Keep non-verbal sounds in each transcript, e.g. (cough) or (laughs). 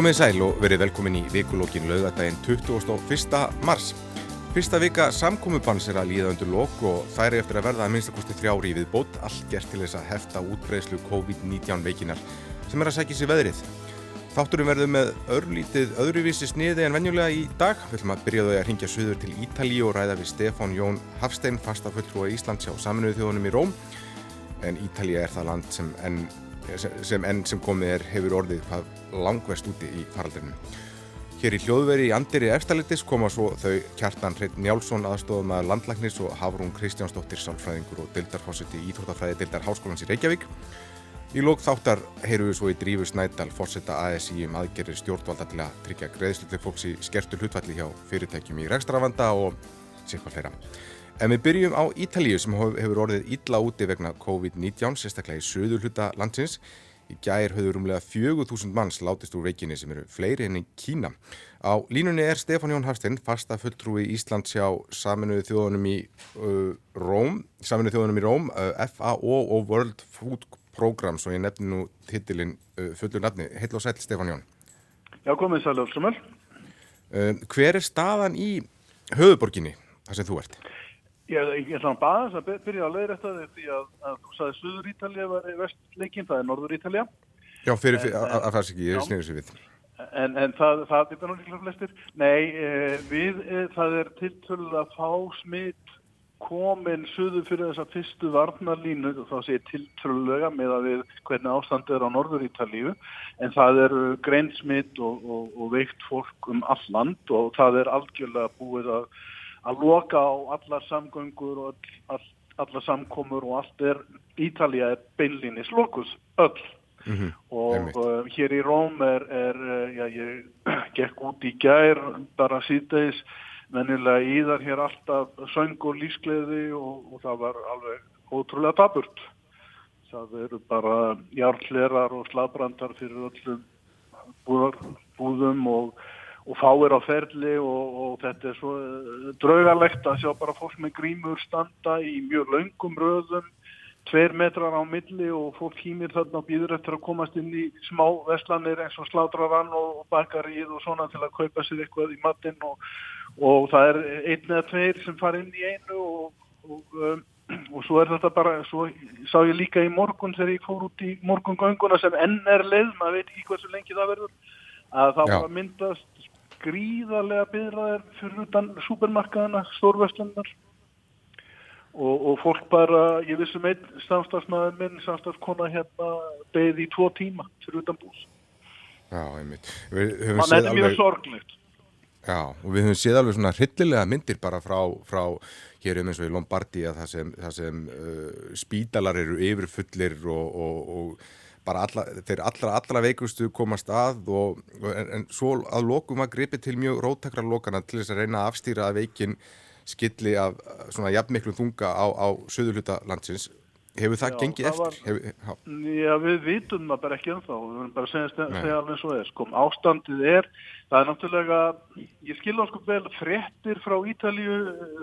Komið sæl og verið velkomin í vikulókin laugadaginn 21. mars. Fyrsta vika samkomiðbans er að líða undir lok og það er eftir að verða að minnstakosti þrjári við bót, allt gert til þess að hefta útbreyslu COVID-19 veikinar sem er að sækja sér veðrið. Þátturum verður með örlítið öðruvísi sniði en venjulega í dag. Við ætlum að byrja þau að ringja suður til Ítali og ræða við Stefán Jón Hafstein, fastafulltrúa Íslands hjá saminuðu þjóðunum í Róm. En Ítali er það land sem enn sem, en sem komið er hefur orðið hvað langvest úti í faraldrinum. Hér í hljóðveri í Andiri Efstalitis koma svo þau Kjartan Hreit Njálsson aðstofum að landlagnis og Hafrún Kristjánsdóttir sálfræðingur og dildarfósiti í Íþróttafræði dildar Háskólans í Reykjavík. Í lók þáttar heyru við svo í Drífu Snædal fórsetta ASI um aðgerir stjórnvalda til að tryggja greiðsluti fólks í skertu hlutvalli hjá fyrirtækjum í rekstravanda og sérkvað fleira. En við byrjum á Ítalíu sem hefur orðið illa úti vegna COVID-19, sérstaklega í söður hluta landsins. Í gær höfður umlega 4000 manns látist úr veikinni sem eru fleiri enn í Kína. Á línunni er Stefán Jón Hafstinn, fasta fulltrúi Íslands hjá Saminuðu þjóðunum í uh, Róm, Saminuðu þjóðunum í Róm, uh, FAO og World Food Programs og ég nefni nú hittilinn uh, fullur nafni. Heil og sæl Stefán Jón. Já, komið sæl sumul. Hver er staðan í höfuborginni þar sem þú ert? Ég, ég ætla að baða þess að byrja að leiðra þetta því að, að þú sagði Suður Ítalja var vestleikin, það er Norður Ítalja. Já, fyrir, fyrir að, að fannst ekki, ég snýður sér við. En, en það, það er náttúrulega flestir. Nei, e, við, e, það er tiltölu að fá smitt komin suður fyrir þessa fyrstu varnarlínu og þá sé tiltölulega með að við hvernig ástand er á Norður Ítalíu en það eru greinsmitt og, og, og veikt fólk um all land og það er algjörlega búið að að loka á allar samgöngur og all, all, allar samkomur og allt er, Ítalija er beinlínis lokus, öll mm -hmm. og uh, hér í Róm er, er uh, já, ég (clears throat) gekk út í gær bara síðdeis mennilega íðar hér alltaf söng og lífsgleði og, og það var alveg ótrúlega taburt það eru bara jarlerar og slagbrandar fyrir öllum búðum og og fáir á ferli og, og þetta er svo uh, draugalegt að sjá bara fólk með grímur standa í mjög laungum röðum, tveir metrar á milli og fólk hýmir þarna og býður eftir að komast inn í smá vestlanir eins og slátrarann og bakarið og svona til að kaupa sér eitthvað í matinn og, og það er einn eða tveir sem far inn í einu og, um, og svo er þetta bara, svo sá ég líka í morgun þegar ég fór út í morgungönguna sem enn er leið, maður veit ekki hversu lengi það verður að það var myndast gríðarlega byrðaðir fyrir utan supermarkaðana, stórvestlunar og, og fólk bara, ég vissum einn samstagsmaður minn, samstagskona hérna beði í tvo tíma fyrir utan bús. Já, einmitt. Man er mjög sorglegt. Já, og við höfum séð alveg svona hryllilega myndir bara frá, frá hér um eins og í Lombardi að það sem, það sem uh, spítalar eru yfirfullir og, og, og bara alla, þeir allra, allra veikustu komast að og, en, en svo að lokum að gripi til mjög róttakra lokana til þess að reyna að afstýra að veikin skilli af svona jafnmiklum þunga á, á söðurluta landsins. Hefur það já, gengið það eftir? Var, hefur, já, við vitum það bara ekki ennþá. Við verðum bara að segja, segja alveg og þess sko, ástandið er, það er náttúrulega ég skilja sko vel frettir frá Ítalíu,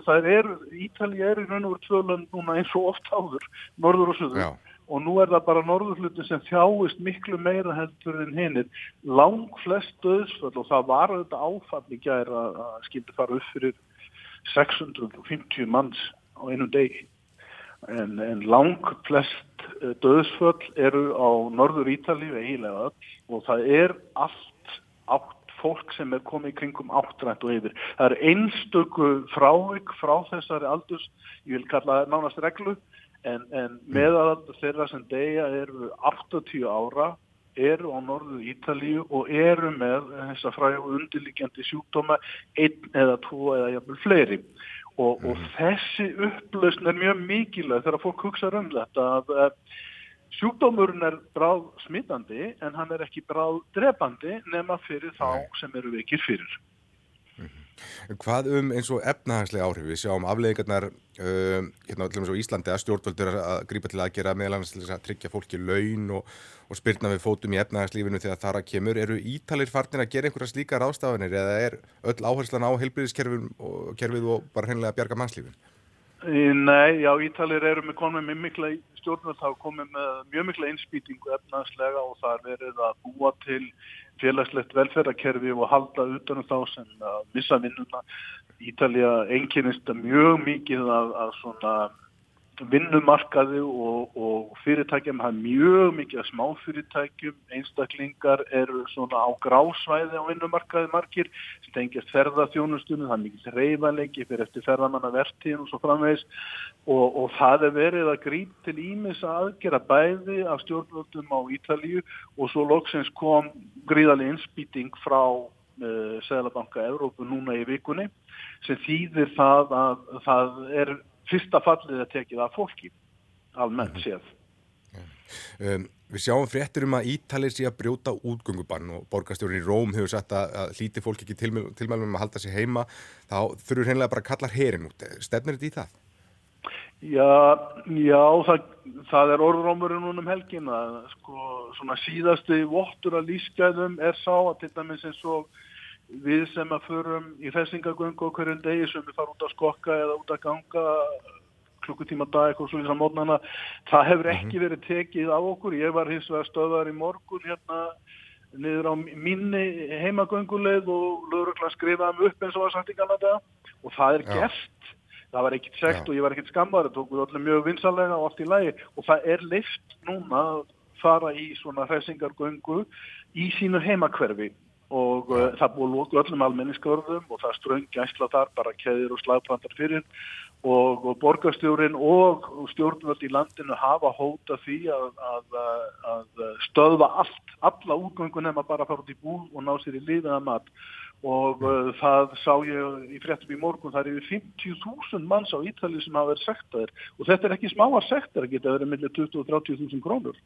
það er Ítalíu er í raun og veru tvöland núna eins og oft áður, norður og söður já og nú er það bara norðurflutin sem þjáist miklu meira heldur en hinnir lang flest döðsföll og það var þetta áfall í gæra að skildi fara upp fyrir 650 manns á einu degi. En, en lang flest eh, döðsföll eru á norður Ítalíu eiginlega og það er allt átt fólk sem er komið kringum áttrænt og yfir. Það er einstöku frávik frá þessari aldurs, ég vil kalla nánast reglu en, en meðal þeirra sem deyja eru 80 ára eru á norðu Ítalíu og eru með þess að fræða undirlíkjandi sjúkdóma einn eða tvo eða jafnvel fleiri. Og, og mm. þessi upplausn er mjög mikilvæg þegar fólk hugsa um þetta að sjúkdómurinn er bráð smittandi en hann er ekki bráð drefandi nema fyrir þá sem eru veikir fyrir Hvað um eins og efnahagslega áhrif? Við sjáum afleggingarnar uh, hérna allir á Íslandi að stjórnvöldur að grípa til að gera meðlannast til að tryggja fólki laun og, og spyrna við fótum í efnahagslífinu þegar þar að kemur. Eru ítalir farnir að gera einhverja slíka rástafanir eða er öll áherslan á heilbyrðiskerfið og, og bara hennilega að bjarga mannslífin? Nei, já, Ítalir eru með komið með mikla stjórnvöld hafa komið með mjög mikla innspýtingu efnaðslega og það er verið að búa til félagslegt velferðarkerfi og halda utanum þá sem að missa vinnuna. Ítalija einkynist mjög mikið af, af svona vinnumarkaði og, og fyrirtækjum hafa mjög mikið að smáfyrirtækjum, einstaklingar eru svona á grásvæði á vinnumarkaði margir sem tengjast ferðarþjónustunum, það er mikið reyðanleiki fyrir eftir ferðamanna vertíðin og svo framvegs og, og það er verið að grýp til ímis að aðgera bæði af stjórnvöldum á Ítalíu og svo loksins kom gríðaleg innspýting frá uh, Sæðalabanka Evrópu núna í vikunni sem þýðir það að það er fyrsta fallið er tekið af fólki almennt mhm. séð. Um, Við sjáum fréttir um að Ítalir sé að brjóta útgöngubann og borgastjórn í Róm hefur sagt að, að hlíti fólk ekki tilmælum um að halda sér heima. Þá þurfur hennilega bara að kalla herin út. Stefnir þetta í það? Já, já það, það er orðrómurinn núnum helgin að sko svona síðasti vottur að lífsgæðum er sá að til dæmis eins og við sem að förum í festingagöngu og hverjum degi sem við farum út að skokka eða út að ganga klukkutíma dag eitthvað svo í þessar mótnana það hefur ekki mhm. verið tekið á okkur ég var hins vegar stöðar í morgun hérna niður á minni heimagönguleið og lögurlega skrifaðum upp eins og var sagt í Kanada og það er Já. gert það var ekkert segt Já. og ég var ekkert skammar það tók við allir mjög vinsalega og allt í lægi og það er leift núna að fara í svona hressingargöngu í sínu heimakverfi og uh, það búið lóku öllum almenningskörðum og það ströngi æsla þar bara keðir og slagplantar fyrir. Og, og borgarstjórin og stjórnvöld í landinu hafa hóta því að, að, að stöðva allt, alla útgöngun nema bara fara út í búl og ná sér í liðaða mat. Og uh, það sá ég í fréttum í morgun, það er yfir 50.000 manns á Ítali sem hafa verið sektaðir. Og þetta er ekki smáar sektar, það geta verið millir 20 og 30.000 krónur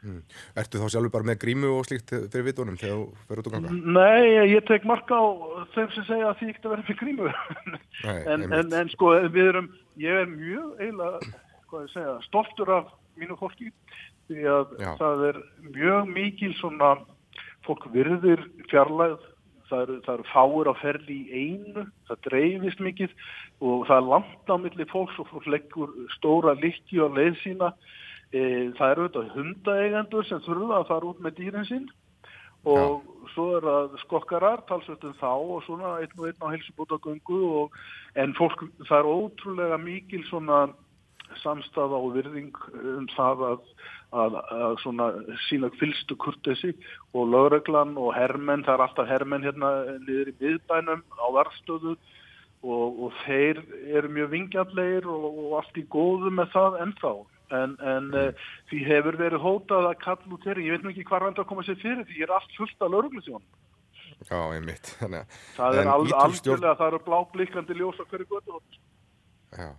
Mm. Ertu þá sjálfur bara með grímu og slíkt fyrir vitunum þegar þú fyrir út og ganga? Nei, ég tek marka á þeim sem segja að því ekki að vera með grímu (laughs) Nei, en, en, en sko við erum ég er mjög eiginlega stoltur af mínu fólki því að Já. það er mjög mikil svona fólk virðir fjarlæð það eru, það eru fáur á ferli í einu það dreifist mikið og það er langt á milli fólks og fólk leggur stóra likki á leið sína það eru auðvitað hundaeigandur sem þurfa að fara út með dýrin sín og Já. svo er það skokkarar, talsveitum þá og svona einn og einn á helsebútagöngu en fólk, það er ótrúlega mikil svona samstafa og virðing um það að, að, að svona sína fylstu kurtesi og lögreglan og hermenn, það er alltaf hermenn hérna niður í miðbænum á varfstöðu og, og þeir eru mjög vingjallegir og, og allt í góðu með það ennþá en, en uh, því hefur verið hótað að kalla út þeirri, ég veit nú ekki hvað reyndar að koma sér fyrir því ég er allt fullt af lauruglusjón Já, ég mitt Það er alveg algjörlega, það eru bláblikkandi ljós á hverju götu Já,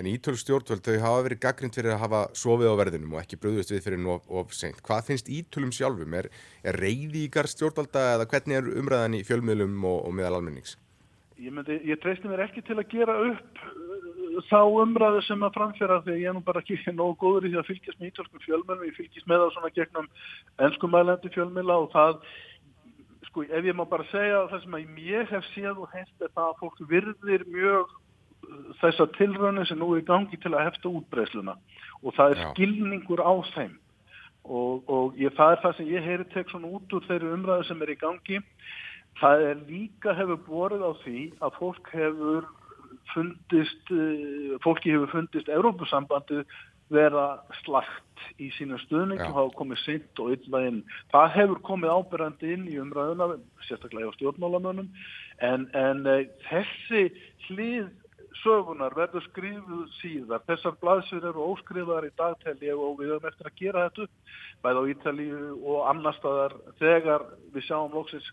en Ítól stjórnvöld þau hafa verið gaggrind fyrir að hafa sofið á verðinum og ekki bröðust við fyrir of, of seint. Hvað finnst Ítólum sjálfum? Er, er reyði ykkar stjórnvalda eða hvernig er umræðan í fjölmiðlum og, og meðal almennings? Ég, myndi, ég treysti mér ekki til að gera upp þá umræðu sem að framfæra þegar ég er nú bara ekki (laughs) nógu góður í því að fylgjast með ítalskum fjölmjölum, ég fylgjast með það svona gegnum ennskumælandi fjölmjöla og það, sko, ef ég má bara segja það sem að ég hef séð og hefst er það að fólk virðir mjög uh, þessa tilröðinu sem nú er í gangi til að hefta útbreysluna og það er Já. skilningur á þeim og, og ég, það er það sem ég heyri tek svona út úr þeirri umræðu sem er í gangi það er líka hefur borðið á því að fólk hefur fundist, eh, fólki hefur fundist Európusambandi vera slagt í sína stuðning og hafa komið sint og yllveginn. Það hefur komið ábyrgandi inn í umræðuna, sérstaklega á stjórnmálamönnum, en, en e, þessi hlið sögunar verður skrifuð síðar. Þessar blaðsir eru óskriðar í dagtæli og við höfum eftir að gera þetta bæð á Ítalíu og annar staðar þegar við sjáum lóksins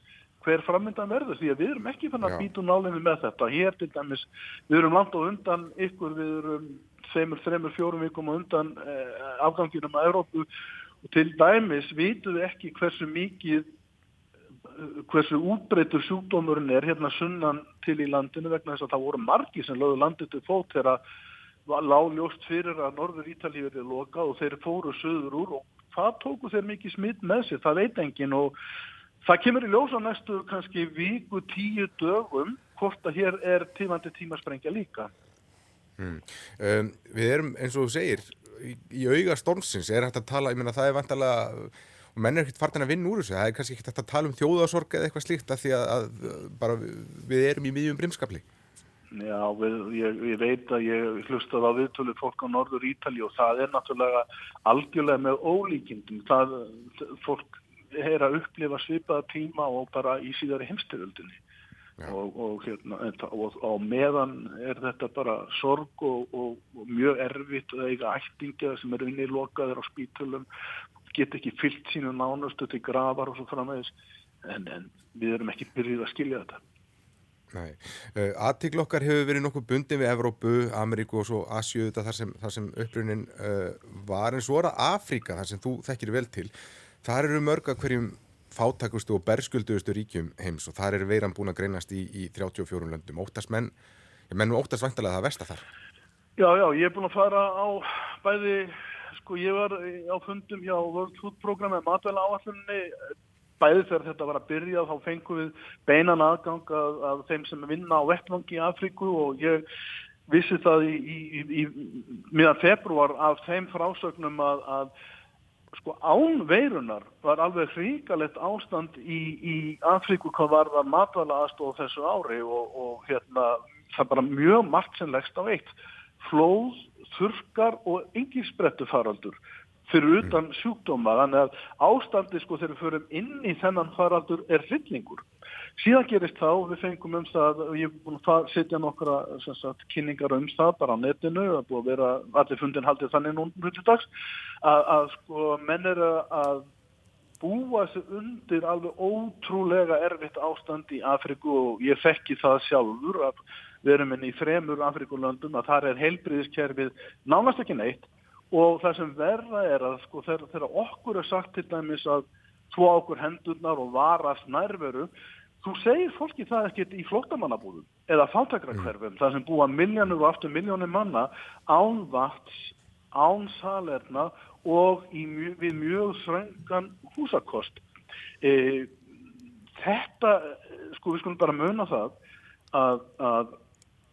hver framöndan verður því að við erum ekki fann að býta nálinni með þetta. Hér til dæmis, við erum langt á undan ykkur, við erum þeimur, þreimur, fjórum vikum á undan eh, afganginum að Európu og til dæmis vitum við ekki hversu mikið, hversu útbreytur sjúkdómurinn er hérna sunnan til í landinu vegna þess að það voru margi sem lögðu landið til fót þegar lág ljóst fyrir að Norður Ítalíu er loka og þeir fóru söður úr. Og það tóku þeir mikið smitt með sér, það veit engin og Það kemur í ljós á næstu kannski viku tíu dögum hvort að hér er tímandi tímasprengja líka. Mm. Um, við erum, eins og þú segir, í, í auga stormsins, er hægt að tala, ég menna það er vantalega, og menn er ekkert fartin að vinna úr þessu, það er kannski ekkert hægt að tala um þjóðasorg eða eitthvað slíkt að því að, að bara við erum í miðjum brimskapli. Já, við, ég, ég veit að ég hlustaði á viðtölu fólk á norður Ítali og það er náttúrulega algjörlega með ólíkindum. Það, fólk er að upplifa svipaða tíma og bara í síðari heimstyröldinni og, og, hérna, og, og meðan er þetta bara sorg og mjög erfitt að eiga ættinga sem eru inn í lokaður á spítulum get ekki fyllt sínu nánustu til gravar og svo framvegis. En, en við erum ekki byrjuð að skilja þetta. Nei, uh, aðtíkl okkar hefur verið nokkuð bundin við Evrópu, Ameríku og svo Asju þar sem, sem upprunin uh, var. En svo er það Afríka þar sem þú þekkir vel til þar eru mörg að hverjum fátakustu og bersköldustu ríkjum heims og þar er veiran búin að greinast í, í 34 löndum. Óttast menn, menn óttast vantilega það versta þar? Já, já, ég er búin að fara á bæði, sko ég var á fundum hjá World Food Program með matvæla áallunni, bæði þegar þetta var að byrja þá fengum við beinan aðgang að, að þeim sem vinna á vettvangi í Afríku og ég vissi það í, í, í miðan februar af þeim frásögnum að, að sko án veirunar var alveg hríkalett ástand í, í Afríku hvað var það matvala aðstof þessu ári og, og hérna það bara mjög margt sem leggst á eitt. Flóð, þurkar og yngi sprettu faraldur fyrir utan sjúkdóma. Þannig að ástandi sko þegar við förum inn í þennan faraldur er hryllingur. Síðan gerist þá, við fengum um það og ég er búin að setja nokkra sagt, kynningar um það bara á netinu það búin að vera, allir fundin haldið þannig núna hlutags, að, að sko menn er að búa sig undir alveg ótrúlega erfitt ástand í Afriku og ég fekki það sjálfur að við erum inn í þremur Afrikulöndum að þar er heilbriðiskerfið nánast ekki neitt og það sem verða er að sko þegar okkur er sagt til dæmis að tvo okkur hendurnar og varast nærveru þú segir fólki það ekkert í flóttamannabúðum eða fátakrakverfum, mm. það sem búa miljónur og aftur miljónir manna án vats, án salerna og mjö, við mjög þröngan húsakost. E, þetta, sko við skulum bara möna það að, að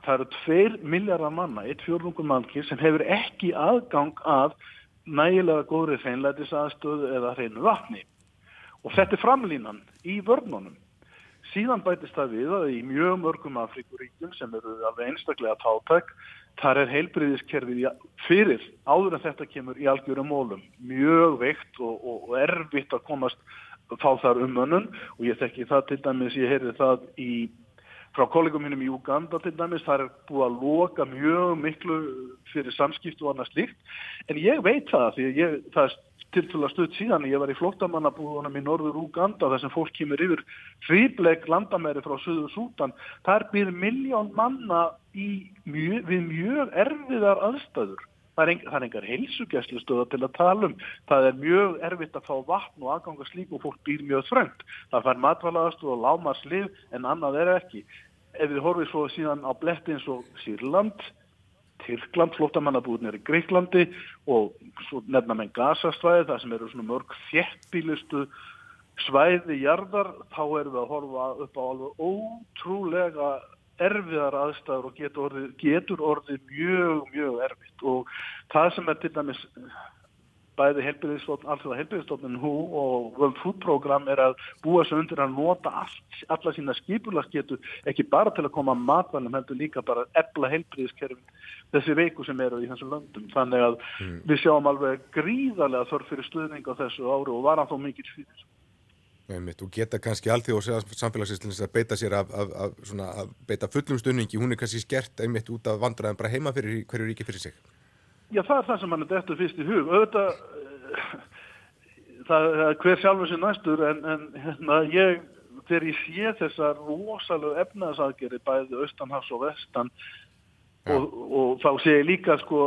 það eru tveir miljardar manna, eitt fjórlungur mannkir sem hefur ekki aðgang að nægilega góðri hreinlætis aðstöðu eða hreinu vatni. Og þetta er framlínan í vörnunum. Síðan bætist það við að í mjög mörgum Afrikuríkjum sem eru alveg einstaklega tátæk, þar er heilbriðiskerfið fyrir áður en þetta kemur í algjörum mólum. Mjög veikt og, og, og erfitt að komast fá þar um önnun og ég þekki það til dæmis, ég heyrði það í frá kollegum minnum í Uganda til dæmis, það er búið að loka mjög miklu fyrir samskiptu og annað slíkt, en ég veit það því ég, það er til til að stuð síðan, ég var í flottamannabúðunum í norður Uganda þar sem fólk kemur yfir fríbleik landamæri frá Suður Sútan, þar byrð miljón manna mjög, við mjög erfiðar aðstæður Það er, það er engar heilsugjæslustöða til að tala um. Það er mjög erfitt að fá vatn og aðganga slík og fólk býr mjög þröngt. Það fær matvalaðastu og lámarslið en annað er ekki ef við horfum svo síðan á bletti eins og Sýrland, Tyrkland, flottamannabúðin er í Greiklandi og svo nefna með gasastvæði það sem eru svona mörg þjettbílustu svæði jarðar, þá erum við að horfa upp á alveg ótrúlega erfiðar aðstæður og getur orðið, getur orðið mjög, mjög erfitt. Og það sem er til dæmis bæði helbyrðistofnun hú og World Food Program er að búa sig undir að nota allt, alla sína skipularsketu, ekki bara til að koma að matvælum, heldur líka bara að ebla helbyrðiskerfin þessi veiku sem eru í þessu löndum. Þannig að mm. við sjáum alveg gríðarlega þörf fyrir stuðning á þessu ári og var hann þó mikið fyrir. Einmitt, og geta kannski allþjóð og samfélagsins að beita sér af, af, af, svona, að beita fullum stunningi, hún er kannski skert einmitt út af vandræðan bara heima fyrir hverju ríki fyrir sig. Já, það er það sem hann er dettur fyrst í hug. Auðvitað, eh, það er hver sjálfur sér næstur, en, en hérna, ég, þegar ég sé þessar rosalega efnaðsaðgeri bæði austanhafs og vestan ja. og, og þá sé ég líka sko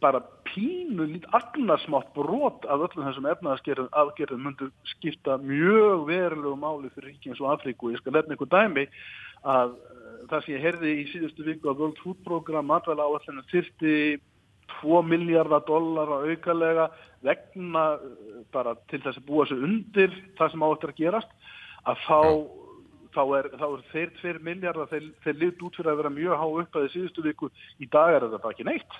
bara pínu lít agnarsmátt brot af öllum þessum efnaðaðgerðum myndur skipta mjög verulegu máli fyrir ríkjum svo Afríku. Ég skal lefna ykkur dæmi að eh, það sem ég herði í síðustu viku að World Food Program matvæla áallinu þyrti 2 miljardar dollara aukalega vegna eh, bara til þess að búa sig undir það sem áttur að gerast að þá, þá er, þá er þeir 2 miljardar, þeir, þeir lit út fyrir að vera mjög há upp að því síðustu viku, í dag er þetta bara ekki neitt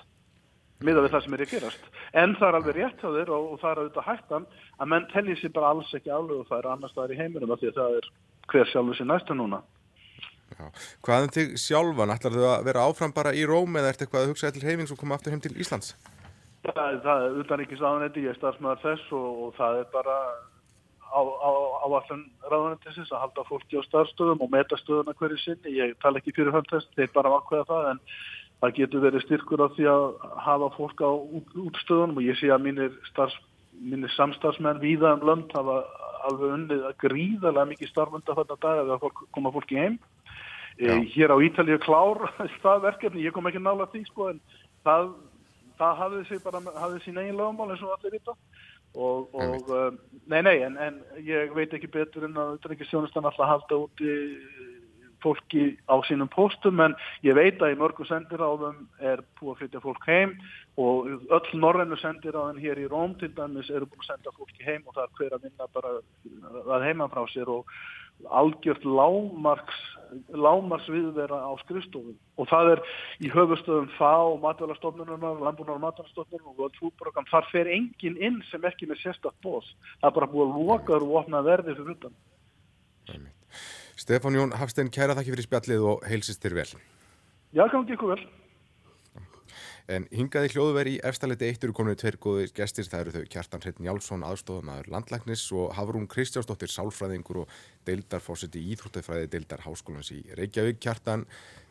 miða við það sem er að gerast. En það er alveg rétt á þér og, og það er auðvitað hættan að menn tellið sér bara alls ekki alveg og það er annars staðar í heiminum af því að það er hver sjálfur sér næstu núna. Já. Hvað um þig sjálfan? Ætlar þau að vera áfram bara í Róm eða ert eitthvað að hugsa til heimings og koma aftur heim til Íslands? Það, það er utan ekki staðanetti, ég er starfsmæðar þess og, og það er bara á, á, á allan ráðanettisins að halda fólki á starfstöðum og metastöðuna hverju sinni. Ég tala ekki fyrir hönd þess, þeir bara ákveða það en það getur verið styrkur á því að hafa fólk á út, útstöðunum og ég sé að mínir, starfs, mínir samstarfsmenn víða um lönd hafa alveg unnið að gríðarlega mikið starfmynda þetta dag að koma fólki heim. E, hér á Ítalíu klár (laughs) staðverkefni, ég kom ekki nála því sko en það, það hafði sig bara, hafði sín eigin lögumál eins og allir vita. Og, og um, nei nei en, en ég veit ekki betur en að þetta er ekki sjónustan alltaf halda út í fólki á sínum póstum en ég veit að í mörgu sendiráðum er búið að flytja fólk heim og öll norrennu sendiráðin hér í Róm til dæmis eru búið að senda fólki heim og það er hver að vinna bara að heima frá sér og algjört lámarks lámars viðvera á skrifstofun og það er í höfustöðum og matvælarstofnunar, landbúnar og matvælarstofnunar og Program, þar fer engin inn sem ekki með sérstakт bóðs það er bara búið að loka og opna verði fyrir utan. Stefán Jón Hafstein, kæra þakki fyrir spjallið og heilsist þér vel. Já, kannu ekki vel En hingaði hljóðveri í efstaleiti eittur kominu tveir góði gestir, það eru þau Kjartan Hreitn Jálsson, aðstofamæður landlæknis og Hafrún Kristjánsdóttir, sálfræðingur og deildarfósiti í Íþróttafræði deildar Háskólans í Reykjavík. Kjartan,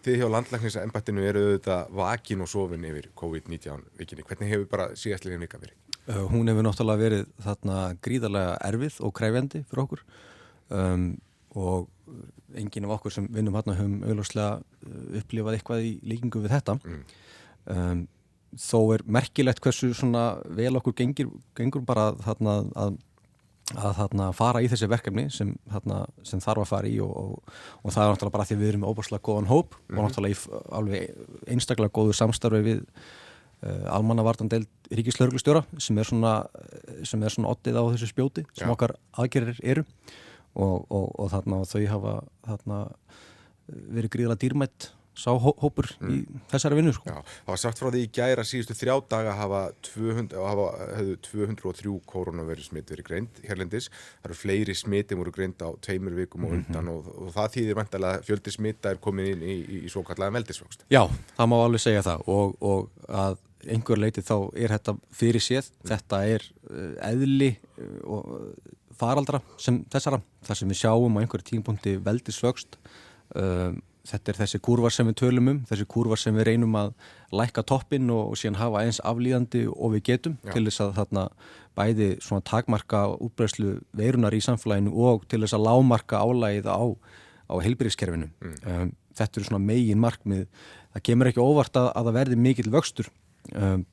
þið hjá landlæknisa embættinu eru auðvitað vakin og sofin yfir COVID-19 vikinni. Hvernig hefur bara síðastlegin vika verið? Uh, hún hefur náttúrulega verið þarna gríðarlega erfið og kræfjandi fyrir okkur um, og enginn af okkur sem vinnum hérna höfum auðvarslega upplifað eitthvað í líkingu við þetta. Mm. Um, þó er merkilegt hversu vel okkur gengir, gengur bara þarna, að, að þarna, fara í þessi verkefni sem, þarna, sem þarf að fara í og, og, og það er náttúrulega bara því við erum óbúrslega góðan hóp mm -hmm. og náttúrulega í alveg einstaklega góðu samstarfi við uh, almannavartandeld ríkislauglustjóra sem er svona, sem er svona oddið á þessu spjóti sem Já. okkar aðgerir eru og, og þarna þau hafa þarna verið gríðilega dýrmætt sá hópur mm. í þessari vinnu sko. Já, það var sagt frá því í gæra síðustu þrjá daga hafa, 200, hafa 203 koronaviru smitt verið greint hérlendis, það eru fleiri smitti voru greint á tveimur vikum og undan mm -hmm. og, og það þýðir vantilega að fjöldi smitta er komin inn í, í, í svo kallega meldisvöxt Já, það má alveg segja það og, og að einhver leiti þá er þetta fyrir séð, mm. þetta er uh, eðli uh, og faraldra sem þessara, þar sem við sjáum á einhverju tímpunkti veldisvöxt um þetta er þessi kurvar sem við tölum um, þessi kurvar sem við reynum að lækka toppin og, og síðan hafa eins aflýðandi og við getum Já. til þess að þarna bæði svona takmarka útbreyslu veirunar í samfélaginu og til þess að lámarka álægið á, á heilbyrðiskerfinu. Mm. Um, þetta eru svona megin markmið, það kemur ekki óvart að, að það verði mikill vöxtur um,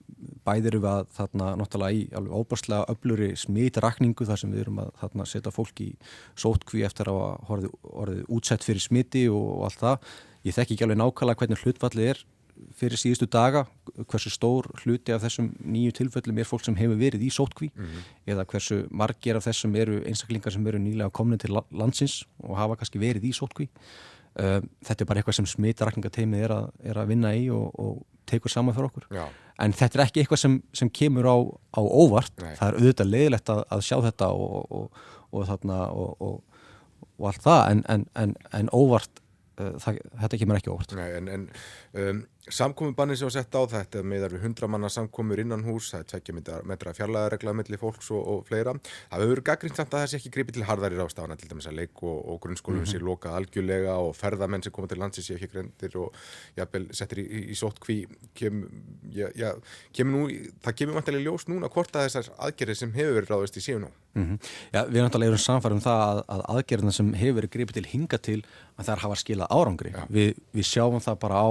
bæðir við að þarna náttúrulega í alveg óbúrslega öfluri smitrakningu þar sem við erum að þarna setja fólk í sótkví eftir að hafa orðið útsett fyrir smiti og, allt það. Ég þekk ekki alveg nákvæmlega hvernig hlutfallið er fyrir síðustu daga, hversu stór hluti af þessum nýju tilfellum er fólk sem hefur verið í sótkví mm -hmm. eða hversu margir af þessum eru einstaklingar sem eru nýlega komin til landsins og hafa kannski verið í sótkví. Um, þetta er bara eitthvað sem smitrakningateimið er, er að vinna í og, og tekur saman fyrir okkur. Já en þetta er ekki eitthvað sem, sem kemur á, á óvart. Nei. það er auðvitað leiðilegt að, að sjá þetta og, og, og, þarna, og allt það. En, en, en óvart uh, það, þetta kemur ekki óvart. Nei, en, en um, Samkominnbannin sem var sett á þetta með þar við hundra manna samkomur innan hús, það er tvekja metra fjarlæðaregla mellir fólks og, og fleira. Það hefur verið gaggrínt samt að það sé ekki gripið til harðarir ástafana, til dæmis að leik og, og grunnskólum mm -hmm. sé lokað algjörlega og ferðamenn sem koma til landsi sé ekki grendir og jafnvel settir í, í, í sóttkví. Kem, ja, ja, nú, það kemur vantilega ljós núna hvort að þessar aðgerðir sem hefur verið ráðist í síðan nú. Mm -hmm. Já, við náttúrulega erum samfærum það að, að aðgerðina sem hefur verið gripið til hinga til að það hafa skilað árangri. Við, við sjáum það bara á,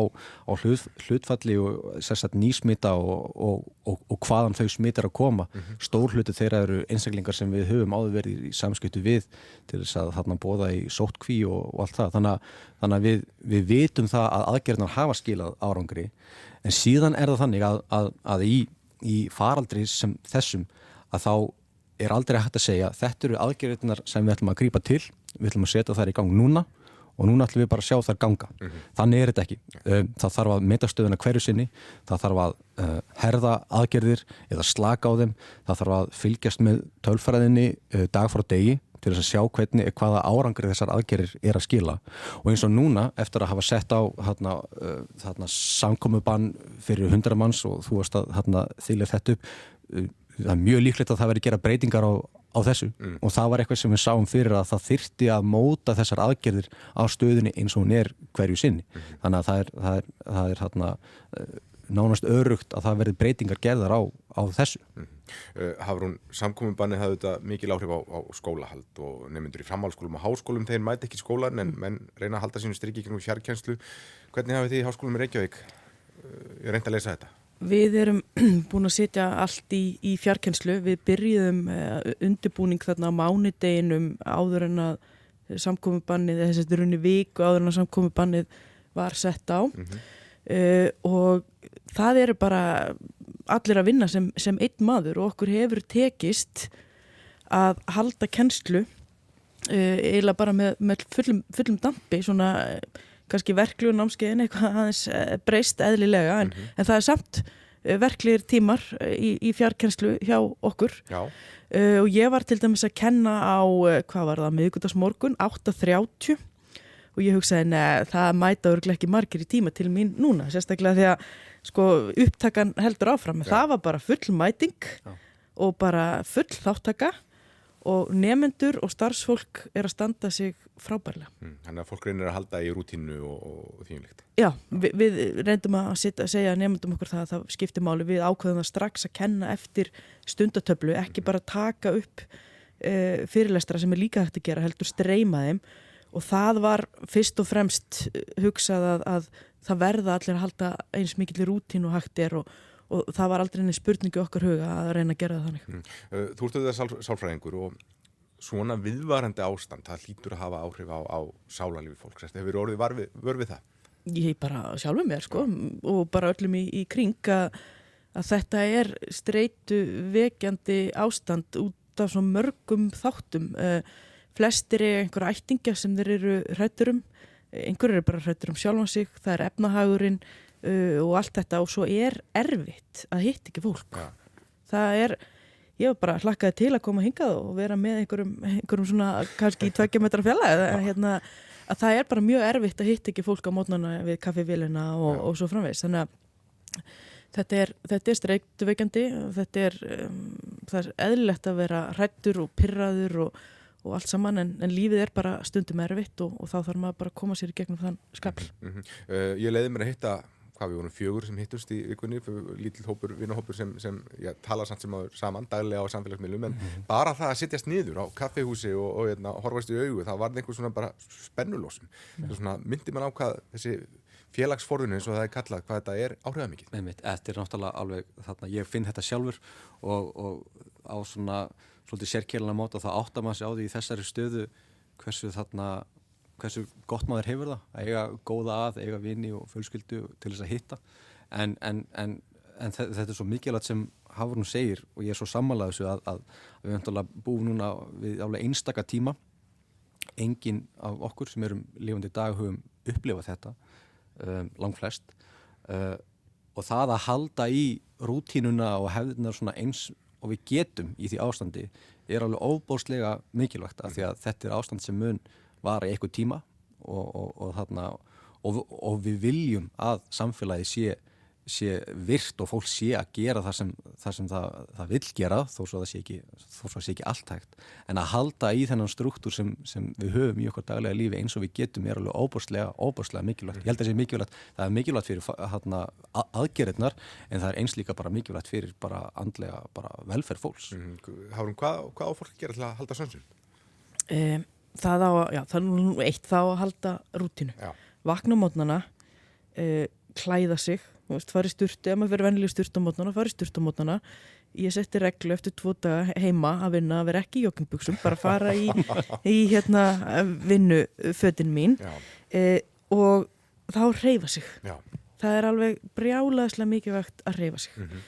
á hlut, hlutfalli og sérstaklega nýsmita og, og, og, og hvaðan þau smitar að koma. Mm -hmm. Stór hluti þeirra eru einstaklingar sem við höfum áður verið í samskiptu við til þess að þarna bóða í sóttkví og allt það. Þannig að, þannig að við, við vitum það að aðgerðnar hafa skilað árangri en síðan er það þannig að, að, að í, í faraldri sem þessum að þá er aldrei hægt að segja þetta eru aðgerðnar sem við ætlum að grýpa til, við ætlum að setja þær í gang núna og núna ætlum við bara að sjá þær ganga. Mm -hmm. þannig er þetta ekki. Um, það þarf að metastöðuna hverju sinni það þarf að uh, herða aðgerðir eða slaka á þeim það þarf að fylgjast með tölfræðinni uh, dag frá degi til þess að sjá hvernig hvaða árangri þessar aðgerðir er að skila. Og eins og núna eftir að hafa sett á þarna, þarna samkomiðbann fyrir hundra manns og þú varst að þýla þetta upp það er mjög líklegt að það veri gera breytingar á á þessu mm. og það var eitthvað sem við sáum fyrir að það þyrti að móta þessar aðgerðir á stöðunni eins og hún er hverju sinni mm. þannig að það er, það er, það er hérna, nánast örugt að það verði breytingar gerðar á, á þessu mm. uh, Hafrún, samkominnbanni hafði þetta mikil áhrif á, á skólahald og nefnundur í framhalskólum og háskólum þeir mæti ekki skólan en menn reyna að halda sínu strikki kring fjárkjænslu hvernig hafið þið í háskólum í Reykjavík uh, reynd að lesa þetta? Við erum (clears throat) búin að setja allt í, í fjarkenslu. Við byrjuðum uh, undirbúning þarna á mánudeginum áður en að samkomibannið, þessi runni viku áður en að samkomibannið var sett á mm -hmm. uh, og það eru bara allir að vinna sem, sem einn maður og okkur hefur tekist að halda kennslu uh, eiginlega bara með, með fullum, fullum dampi svona kannski verklu námskeiðin eitthvað aðeins eh, breyst eðlilega en, mm -hmm. en það er samt eh, verklir tímar eh, í, í fjarkenslu hjá okkur uh, og ég var til dæmis að kenna á, hvað var það, miðgutasmorgun 8.30 og ég hugsaði, neða, það mæta örglega ekki margir í tíma til mín núna, sérstaklega því að sko upptakan heldur áfram, Já. það var bara full mæting Já. og bara full þáttaka og nemyndur og starfsfólk er að standa sig frábærlega. Mm, þannig að fólk reynir að halda í rútínu og, og þínlíkt. Já, við, við reyndum að, að segja nemyndum okkur það að það skiptir máli við ákveðum það strax að kenna eftir stundatöflu, ekki mm. bara taka upp e, fyrirlestra sem er líka hægt að gera, heldur streyma þeim og það var fyrst og fremst hugsað að, að það verða allir að halda eins mikill rútínu hægt er og og það var aldrei einni spurningi okkar huga að reyna að gera það þannig. Mm. Uh, þú ert auðvitað sál, sálfræðingur og svona viðvarandi ástand, það lítur að hafa áhrif á, á sálarlifi fólks. Hefur orðið varfið, vörfið það? Ég bara sjálfur mér sko og bara öllum í, í kring að, að þetta er streitu vekjandi ástand út af svo mörgum þáttum. Uh, flestir er einhverja ættinga sem þeir eru hrættur um, einhverju eru bara hrættur um sjálfan sig, það er efnahagurinn uh, og allt þetta og svo er erfitt að hitt ekki fólk. Ja. það er, ég var bara hlakkaði til að koma hingað og vera með einhverjum, einhverjum svona kannski í tveggja metra fjalla eða hérna að það er bara mjög erfitt að hitt ekki fólk á mótnana við kaffevíluna og, og svo framvegs þannig að þetta er, er streiktuveikandi þetta er, um, er eðlilegt að vera hrættur og pyrraður og, og allt saman en, en lífið er bara stundum erfitt og, og þá þarf maður bara að koma sér í gegnum þann skapl mm -hmm. uh, Ég leiði mér að hitta hvað við vorum fjögur sem hittust í vikunni lítill hópur, vinnahópur sem, sem já, tala samt sem áður saman daglega á samfélagsmiðlum en mm -hmm. bara það að sittjast niður á kaffehúsi og, og hérna, horfast í augu það var einhver svona bara spennulósum ja. svona myndi man á hvað þessi félagsforðunni eins og það er kallað hvað þetta er áhrifamikið. Þetta er náttúrulega alveg þarna, ég finn þetta sjálfur og, og á svona svolítið sérkjælana móta það áttar maður sig á því í þessari stöðu hversu þarna hversu gott maður hefur það að eiga góða að, eiga vini og fullskyldu til þess að hitta. En, en, en, en þetta er svo mikilvægt sem Hafrún segir og ég er svo sammálað þessu að, að, að við höfum búið núna við álega einstaka tíma. Engin af okkur sem erum lifandi dag höfum upplifað þetta um, langt flest uh, og það að halda í rútínuna og hefðina svona eins og við getum í því ástandi er alveg óbóslega mikilvægt af því að þetta er ástand sem mun vara í eitthvað tíma og, og, og, þarna, og við viljum að samfélagi sé, sé virt og fólk sé að gera það sem það, sem það, það vil gera þó svo það sé ekki, sé ekki allt hægt. En að halda í þennan struktúr sem, sem við höfum í okkur daglega lífi eins og við getum er alveg óbúrslega, óbúrslega mikilvægt. Ég held að það sé mikilvægt, það er mikilvægt fyrir hana, aðgerðirnar en það er eins líka bara mikilvægt fyrir bara andlega bara velferð fólks. Mm, Hárum, hvað, hvað á fólk að gera til að halda sannsum? Um, það á já, það er nú eitt þá að halda rútinu, vakna á mótnana uh, klæða sig þú veist, fara í styrtu, ef maður verður vennileg styrtu á mótnana, fara í styrtu á mótnana ég setti reglu eftir tvo daga heima að vinna að vera ekki í joggingbuksum bara fara í, (laughs) í hérna vinnufötin mín. Uh, og þá reyfa sig. Já. það er alveg brjálaðislega mikið vegt að reyfa sig. Mm -hmm.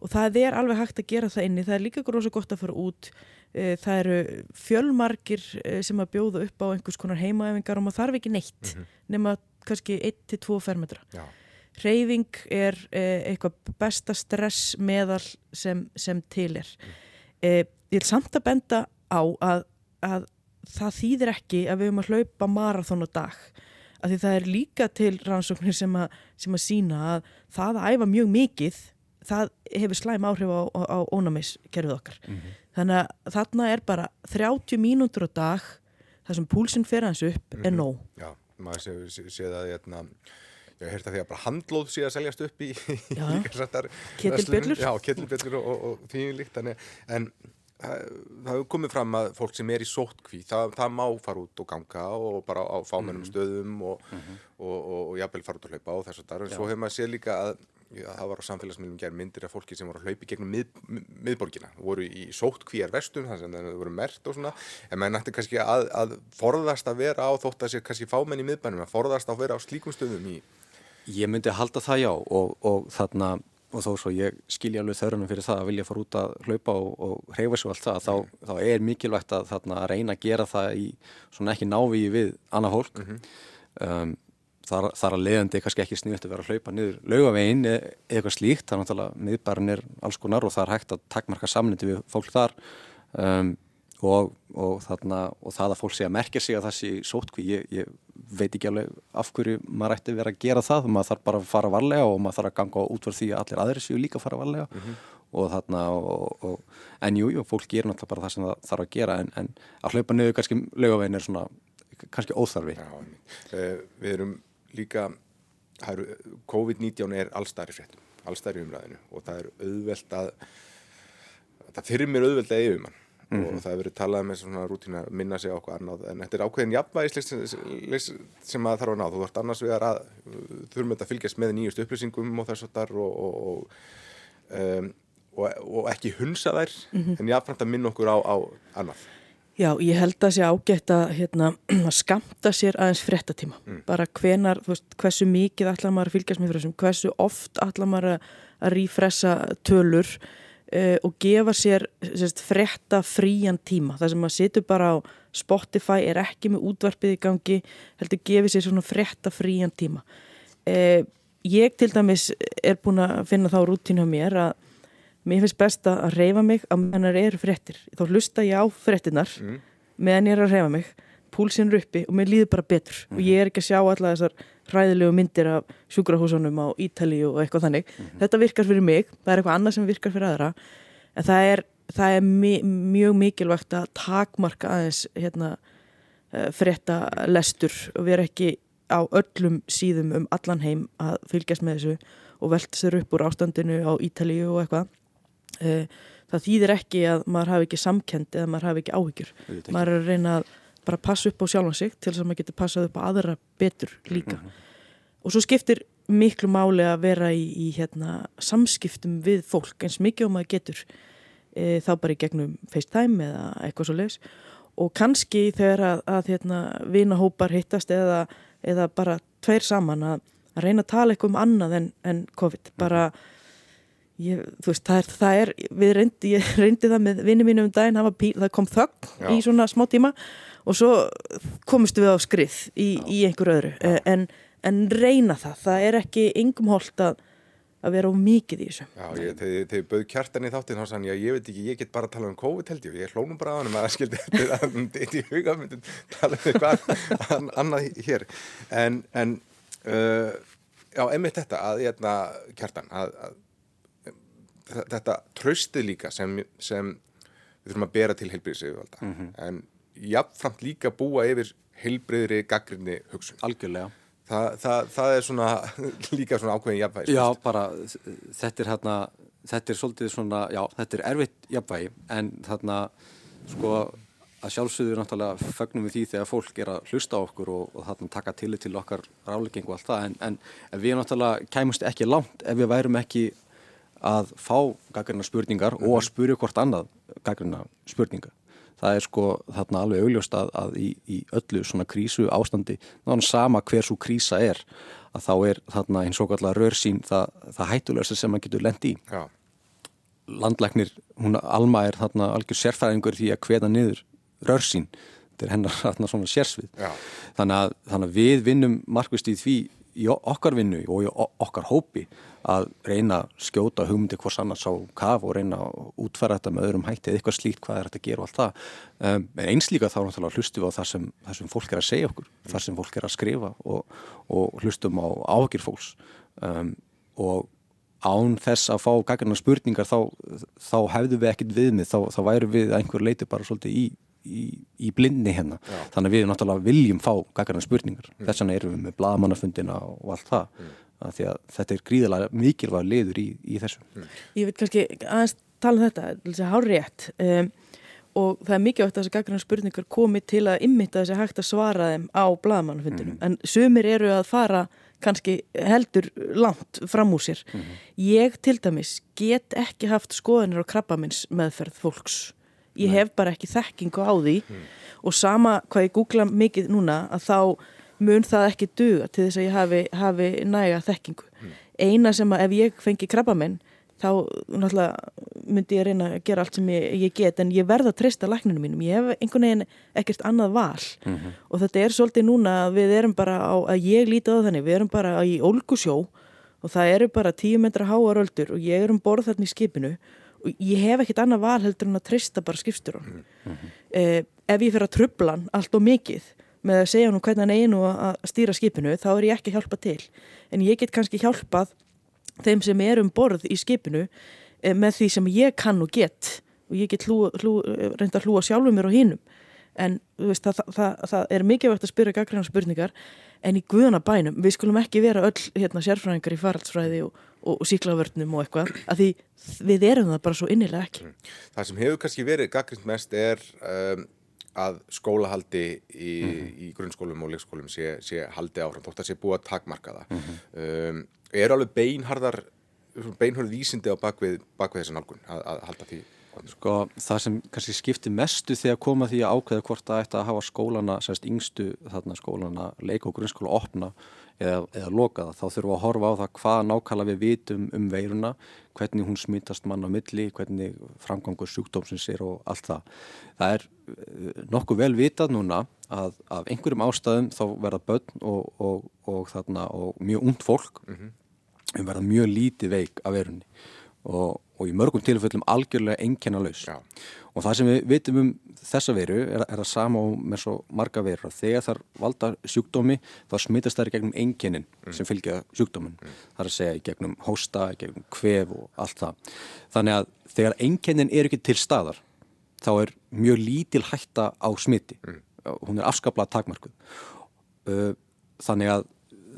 og það er alveg hægt að gera það inni. Það er líka gróðs og gott að fara út það eru fjölmarkir e, sem að bjóða upp á einhvers konar heimaæfingar og maður þarf ekki neitt mm -hmm. nema kannski 1-2 fermetra reyfing er e, eitthvað besta stress meðal sem, sem til er mm. ég vil samt að benda á að, að það þýðir ekki að við höfum að hlaupa marathón á dag af því það er líka til rannsóknir sem að, sem að sína að það að æfa mjög mikið það hefur slæm áhrif á, á, á ónæmiskerfið okkar mm -hmm. þannig að þarna er bara 30 mínútur á dag þar sem púlsinn fer hans upp mm -hmm. er mhm. nóg Já, maður séð sé, sé að hérna, ég hef hert að því að bara handlóð sé að seljast upp í kettilbjörlur og, og, og því líkt en það hefur komið fram að fólk sem er í sótkví það, það má fara út og ganga og bara á fámennum mm -hmm. stöðum og, -hmm. og, jafnvel fara út og hlaupa á þess að það en svo hefur maður séð líka að það var á samfélagsmiðlum gerð myndir af fólki sem voru að hlaupi gegnum mið, miðborgina voru í sótkvíjar vestum þannig að það voru mert og svona en maður nætti kannski að, að forðast að vera á þótt að sé kannski fámenn í miðbænum að forðast að vera á slíkum stöðum í Ég myndi halda það já og þarna og þó svo ég skilja alveg þörunum fyrir það að vilja fara út að hlaupa og, og hreyfa svo allt það, þá, mm. þá er mikilvægt að þarna, reyna að gera það í svona ekki návíi við annað hólk mm -hmm. um, þar, þar að leiðandi kannski ekki sniðt að vera að hlaupa niður laugavegin eða eitthvað slíkt, það er náttúrulega miðbærin er alls konar og það er hægt að takkmarka samniti við fólk þar. Um, og, og, þarna, og það að fólk sé að merkja sig að það sé sótkví, ég, ég veit ekki alveg af hverju maður ætti verið að gera það. Maður þarf bara að fara varlega og maður þarf að ganga út fyrir því að allir aðri séu líka að fara varlega. Mm -hmm. og þarna og, og, en jújú, jú, fólk gerir náttúrulega bara það sem það þarf að gera. En, en að hlaupa niður kannski lögavegin er svona kannski óþarfi. Já, uh, Við erum líka COVID-19 er allstæri fréttum allstæri umræðinu og það er auðvelt að það fyrir mér auðvelt að yfir mann mm -hmm. og mhm. það hefur verið talað með svona rútína að minna sig á okkur annað en þetta er ákveðin jafnvægislegs sem að þarf að ná þú vart annars við að þurfum þetta að fylgjast með nýjust upplýsingum og þess að þar og, og, um, og, og ekki hunsa þær mm -hmm. en jáfnframt að minna okkur á, á annað Já, ég held að sé ágætt að, hérna, (clears throat) að skamta sér aðeins frettatíma mm. bara hvenar, þú veist, hversu mikið allar maður að fylgjast með þessum, hversu oft allar maður að, rífressa tölur uh, og gefa sér sérst, frekta frían tíma? Það sem maður situr bara á Spotify er ekki með útvarpið í gangi heldur gefið sér svona frekta frían tíma. Uh, ég til dæmis er búin að finna þá rútínu á mér að mér finnst best að reyfa mig að mennar eru frektir þá hlusta ég á frektinnar mm. meðan ég er að reyfa mig púlsinn er uppi og mér líður bara betur mm. og ég er ekki að sjá alla þessar hræðilegu myndir af sjúkrahúsunum á Ítali og eitthvað þannig. Mm -hmm. Þetta virkar fyrir mig, það er eitthvað annað sem virkar fyrir aðra en það er, það er mi mjög mikilvægt að takmarka aðeins hérna, eh, frétta lestur og vera ekki á öllum síðum um allan heim að fylgjast með þessu og velta sér upp úr ástandinu á Ítali og eitthvað. Eh, það þýðir ekki að maður hafi ekki samkend eða maður hafi ekki áhyggjur. Maður er að reyna að bara passa upp á sjálfan sig til þess að maður getur passað upp á aðra betur líka. Mm -hmm. og svo skiptir miklu máli að vera í, í hérna, samskiptum við fólk eins mikið og maður getur e, þá bara í gegnum FaceTime eða eitthvað svo leiðis og kannski þegar að, að hérna, vinahópar hittast eða, eða bara tveir saman að, að reyna að tala eitthvað um annað en, en COVID. Bara Ég, veist, það er, það er við reyndi, ég (laughs) reyndi það með vinni mínu um daginn það, píl, það kom þögg í svona smá tíma og svo komistu við á skrið í, í einhver öðru. En, en reyna það, það er ekki yngum holdt að, að vera á mikið í þessu. Já, ég, þegar þið bauð kjartan í þáttinn þá sann ég að ég veit ekki, ég get bara að tala um COVID held ég, ég hlónum bara á hann með að skildi (laughs) þetta í huga myndin tala um eitthvað annað hér. En, en uh, já, einmitt þetta að ég hérna, kjartan að, að þetta tröstið líka sem, sem við þurfum að bera til heilbríðisauðvalda mm -hmm. en jafnframt líka búa yfir heilbreyðri gaggrinni hugsun. Algjörlega. Þa, það, það er svona (laughs) líka svona ákveðin jafnvægi. Já, bara þetta er hérna, þetta er svolítið svona, já, þetta er erfitt jafnvægi en þarna, sko, að sjálfsögðu náttúrulega fögnum við því þegar fólk er að hlusta á okkur og, og þarna taka tillit til okkar rálegging og allt það en, en, við náttúrulega kæmust ekki langt ef við værum ekki að fá gaggrina spurningar mm -hmm. og að spurja hvort annað gaggrina spurninga það er sko þarna alveg augljóst að, að í, í öllu svona krísu ástandi náttúrulega sama hver svo krísa er að þá er þarna eins og allar rörsýn það, það hættulegsta sem maður getur lendi í. Já, landlæknir, hún Alma er þarna algjör sérfæðingur því að hveða niður rörsín, þetta er hennar (laughs) þarna svona sérsvið. Þannig að, þannig að við vinnum markvist í því í okkar vinnu og í okkar hópi að reyna að skjóta hugmyndi hvors annars á kaf og reyna að útfæra þetta með öðrum hætti eða eitthvað slíkt hvað er þetta að gera og allt það um, en eins líka þá náttúrulega hlustum við á það sem, það sem fólk er að segja okkur mm. það sem fólk er að skrifa og, og hlustum á áhugir fólks um, og án þess að fá gaggarnar spurningar þá, þá hefðu við ekkit viðmið þá, þá væru við einhver leiti bara svolítið í í, í blindni hérna Já. þannig að við náttúrulega viljum fá gaggarna spurningar mm. þess vegna erum við með bladamannafundina og allt það mm. að því að þetta er gríðilega mikilvæg liður í, í þessu mm. Ég vil kannski aðeins tala um þetta þess að hár rétt um, og það er mikilvægt að þessi gaggarna spurningar komi til að ymmita þessi hægt að svara þeim á bladamannafundinu mm. en sumir eru að fara kannski heldur langt fram úr sér. Mm -hmm. Ég til dæmis get ekki haft skoðanir á krabbamins meðferð fólks ég hef bara ekki þekkingu á því mm. og sama hvað ég googla mikið núna að þá mun það ekki duga til þess að ég hafi, hafi næga þekkingu. Mm. Eina sem að ef ég fengi krabba minn þá myndi ég reyna að gera allt sem ég, ég get en ég verða að treysta lækninu mínum, ég hef einhvern veginn ekkert annað val mm -hmm. og þetta er svolítið núna að við erum bara á, að ég líti á þannig, við erum bara í Olgusjó og það eru bara tíu metra háaröldur og ég er um borð þarna í skipinu og ég hef ekkert annað val heldur en að trista bara skipstur mm -hmm. eh, ef ég fyrir að trubla hann allt og mikið með að segja hann hvernig hann einu að stýra skipinu þá er ég ekki að hjálpa til. En ég get kannski hjálpað þeim sem er um borð í skipinu eh, með því sem ég kann og get. Og ég get hlú, hlú, reynda að hlúa sjálfur mér og hinnum en veist, það, það, það, það er mikilvægt að spyrja gaggræna spurningar en í guðana bænum, við skulum ekki vera öll hérna, sérfræðingar í faraldsfræði og, og, og síklavörnum og eitthvað, að því við erum það bara svo innilega ekki. Mm. Það sem hefur kannski verið gaggrind mest er um, að skólahaldi í, mm -hmm. í grunnskólum og leikskólum sé, sé haldi áfram, þótt að sé búið að takmarka það. Mm -hmm. um, er alveg beinharðar, beinharðar vísindi á bakvið, bakvið þessan álgun að, að halda því? Sko það sem kannski skiptir mestu þegar koma því að ákveða hvort það ætti að hafa skólana, sérst yngstu þarna skólana, leik og grunnskóla opna eða, eða loka það, þá þurfum við að horfa á það hvað nákvæmlega við vitum um veiruna, hvernig hún smittast mann á milli, hvernig framgangur sjúkdómsins er og allt það. Það er eh, nokkuð vel vitað núna að af einhverjum ástæðum þá verða börn og, og, og, þarna, og mjög ungd fólk mm -hmm. verða mjög lítið veik af veirunni og og í mörgum tilfellum algjörlega engjana laus Já. og það sem við vitum um þessa veru er, er að sama og með svo marga veru að þegar þar valda sjúkdómi þá smittast þær í gegnum enginin mm. sem fylgja sjúkdómin mm. það er að segja í gegnum hósta, í gegnum kvef og allt það þannig að þegar enginin er ekki til staðar þá er mjög lítil hætta á smitti mm. hún er afskaplað takmarkuð þannig að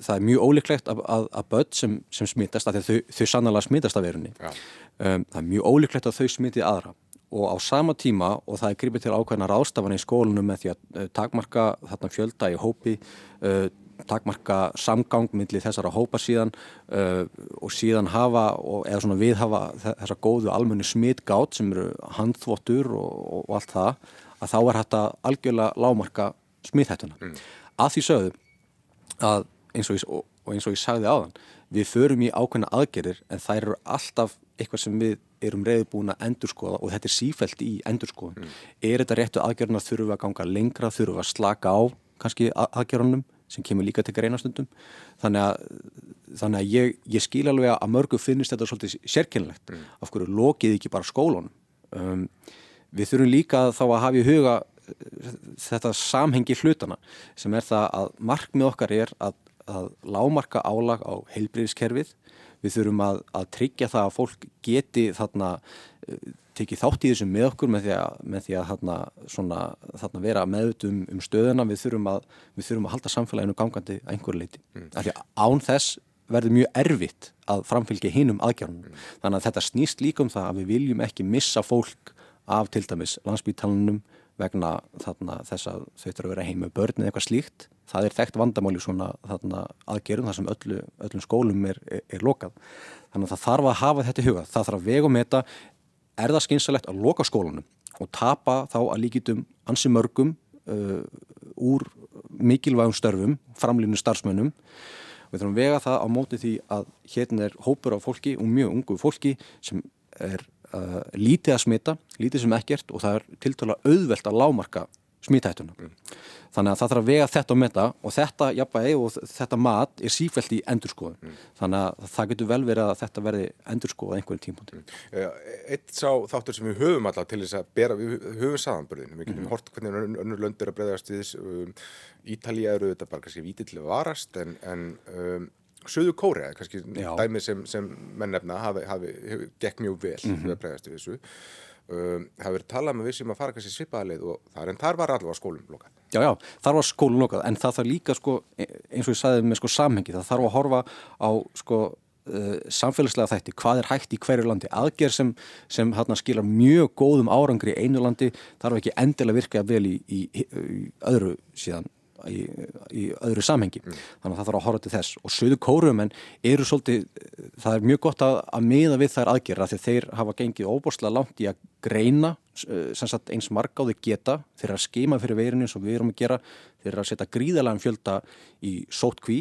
það er mjög ólíklegt að, að, að börn sem, sem smittast, að þau, þau sannlega smittast af verunni um, það er mjög ólíklegt að þau smittið aðra og á sama tíma og það er gripið til ákveðna rástafan í skólunum með því að uh, takmarka þarna fjölda í hópi uh, takmarka samgang millir þessara hópa síðan uh, og síðan hafa og, eða svona við hafa þessa góðu almenni smittgátt sem eru handþvottur og, og, og allt það að þá er hægt að algjörlega lámarka smitthættuna. Mm. Að því sögðu að eins og ég, eins og ég sagði áðan við förum í ákveðna aðgerir en það eru alltaf eitthvað sem við erum reyðbúin að endurskoða og þetta er sífælt í endurskoðun. Mm. Er þetta réttu aðgerðuna þurfum við að ganga lengra, þurfum við að slaka á kannski aðgerðunum sem kemur líka til greinastundum. Þannig að, þannig að ég, ég skil alveg að mörgu finnist þetta svolítið sérkynlegt. Mm. Af hverju lokið ekki bara skólanum. Um, við þurfum líka þá að hafa í huga uh, þetta samhengi hlutana sem er það að markmið okkar er að að lámarka álag á heilbriðiskerfið. Við þurfum að, að tryggja það að fólk geti þarna eh, tekið þátt í þessum með okkur með því að, með því að þarna, svona, þarna vera meðut um, um stöðuna. Við þurfum, að, við þurfum að halda samfélaginu gangandi einhver leiti. Mm. Án þess verður mjög erfitt að framfylgja hinum aðgjörnum. Mm. Þannig að þetta snýst líka um það að við viljum ekki missa fólk af til dæmis landsbítalunum vegna þarna, þess að þau þurfa að vera heim með börn eða eitthvað slíkt. Það er þekkt vandamáli svona þarna, aðgerum þar sem öllu, öllum skólum er, er, er lokað. Þannig að það þarf að hafa þetta í huga. Það þarf að vega með þetta, er það skynsalegt að loka skólanum og tapa þá að líkitum ansi mörgum uh, úr mikilvægum störfum, framlýnu starfsmönnum. Við þurfum að vega það á móti því að hérna er hópur af fólki og mjög ungu fólki sem er uh, lítið að smita, lítið sem ekkert og það er tiltala auðvelt að lámarka smítættuna. Mm. Þannig að það þarf að vega þetta og metta og þetta jafnvægi og þetta mat er sífælt í endurskoðun. Mm. Þannig að það getur vel verið að þetta verði endurskoðað einhverjum tímpunkti. Mm. Eitt sá þáttur sem við höfum alltaf til þess að bera, við höfum saðanbörðin. Við getum mm. hort hvernig önnur lönd er að breyðast við. Um, Ítalija eru þetta bara kannski vítið til að varast en, en um, Suðu Kórea, kannski dæmi sem, sem menn nefna hafi, hafi, hafi gekk mjög vel mm -hmm. að breyðast við þessu um, hafi verið talað með við sem að fara kannski svipaðalið og þar en þar var allavega skólum lokað. Já, já, þar var skólum lokað en það þarf líka sko, e, eins og ég sagði með sko samhengi, það þarf að horfa á sko uh, samfélagslega þætti, hvað er hægt í hverju landi, aðgerð sem, sem hérna skilar mjög góðum árangri í einu landi þarf ekki endilega virka vel í, í, í öðru síðan í, í öðru samhengi. Mm. þannig að það þarf að horfa til þess. Og söðu kórumenn eru svolítið það er mjög gott að, að miða við þær aðgerra því þeir hafa gengið óbúrslega langt í að greina sagt, eins marg á því geta. Þeir að skima fyrir veirinu eins og við erum að gera. Þeir að setja gríðalega fjölda í sótkví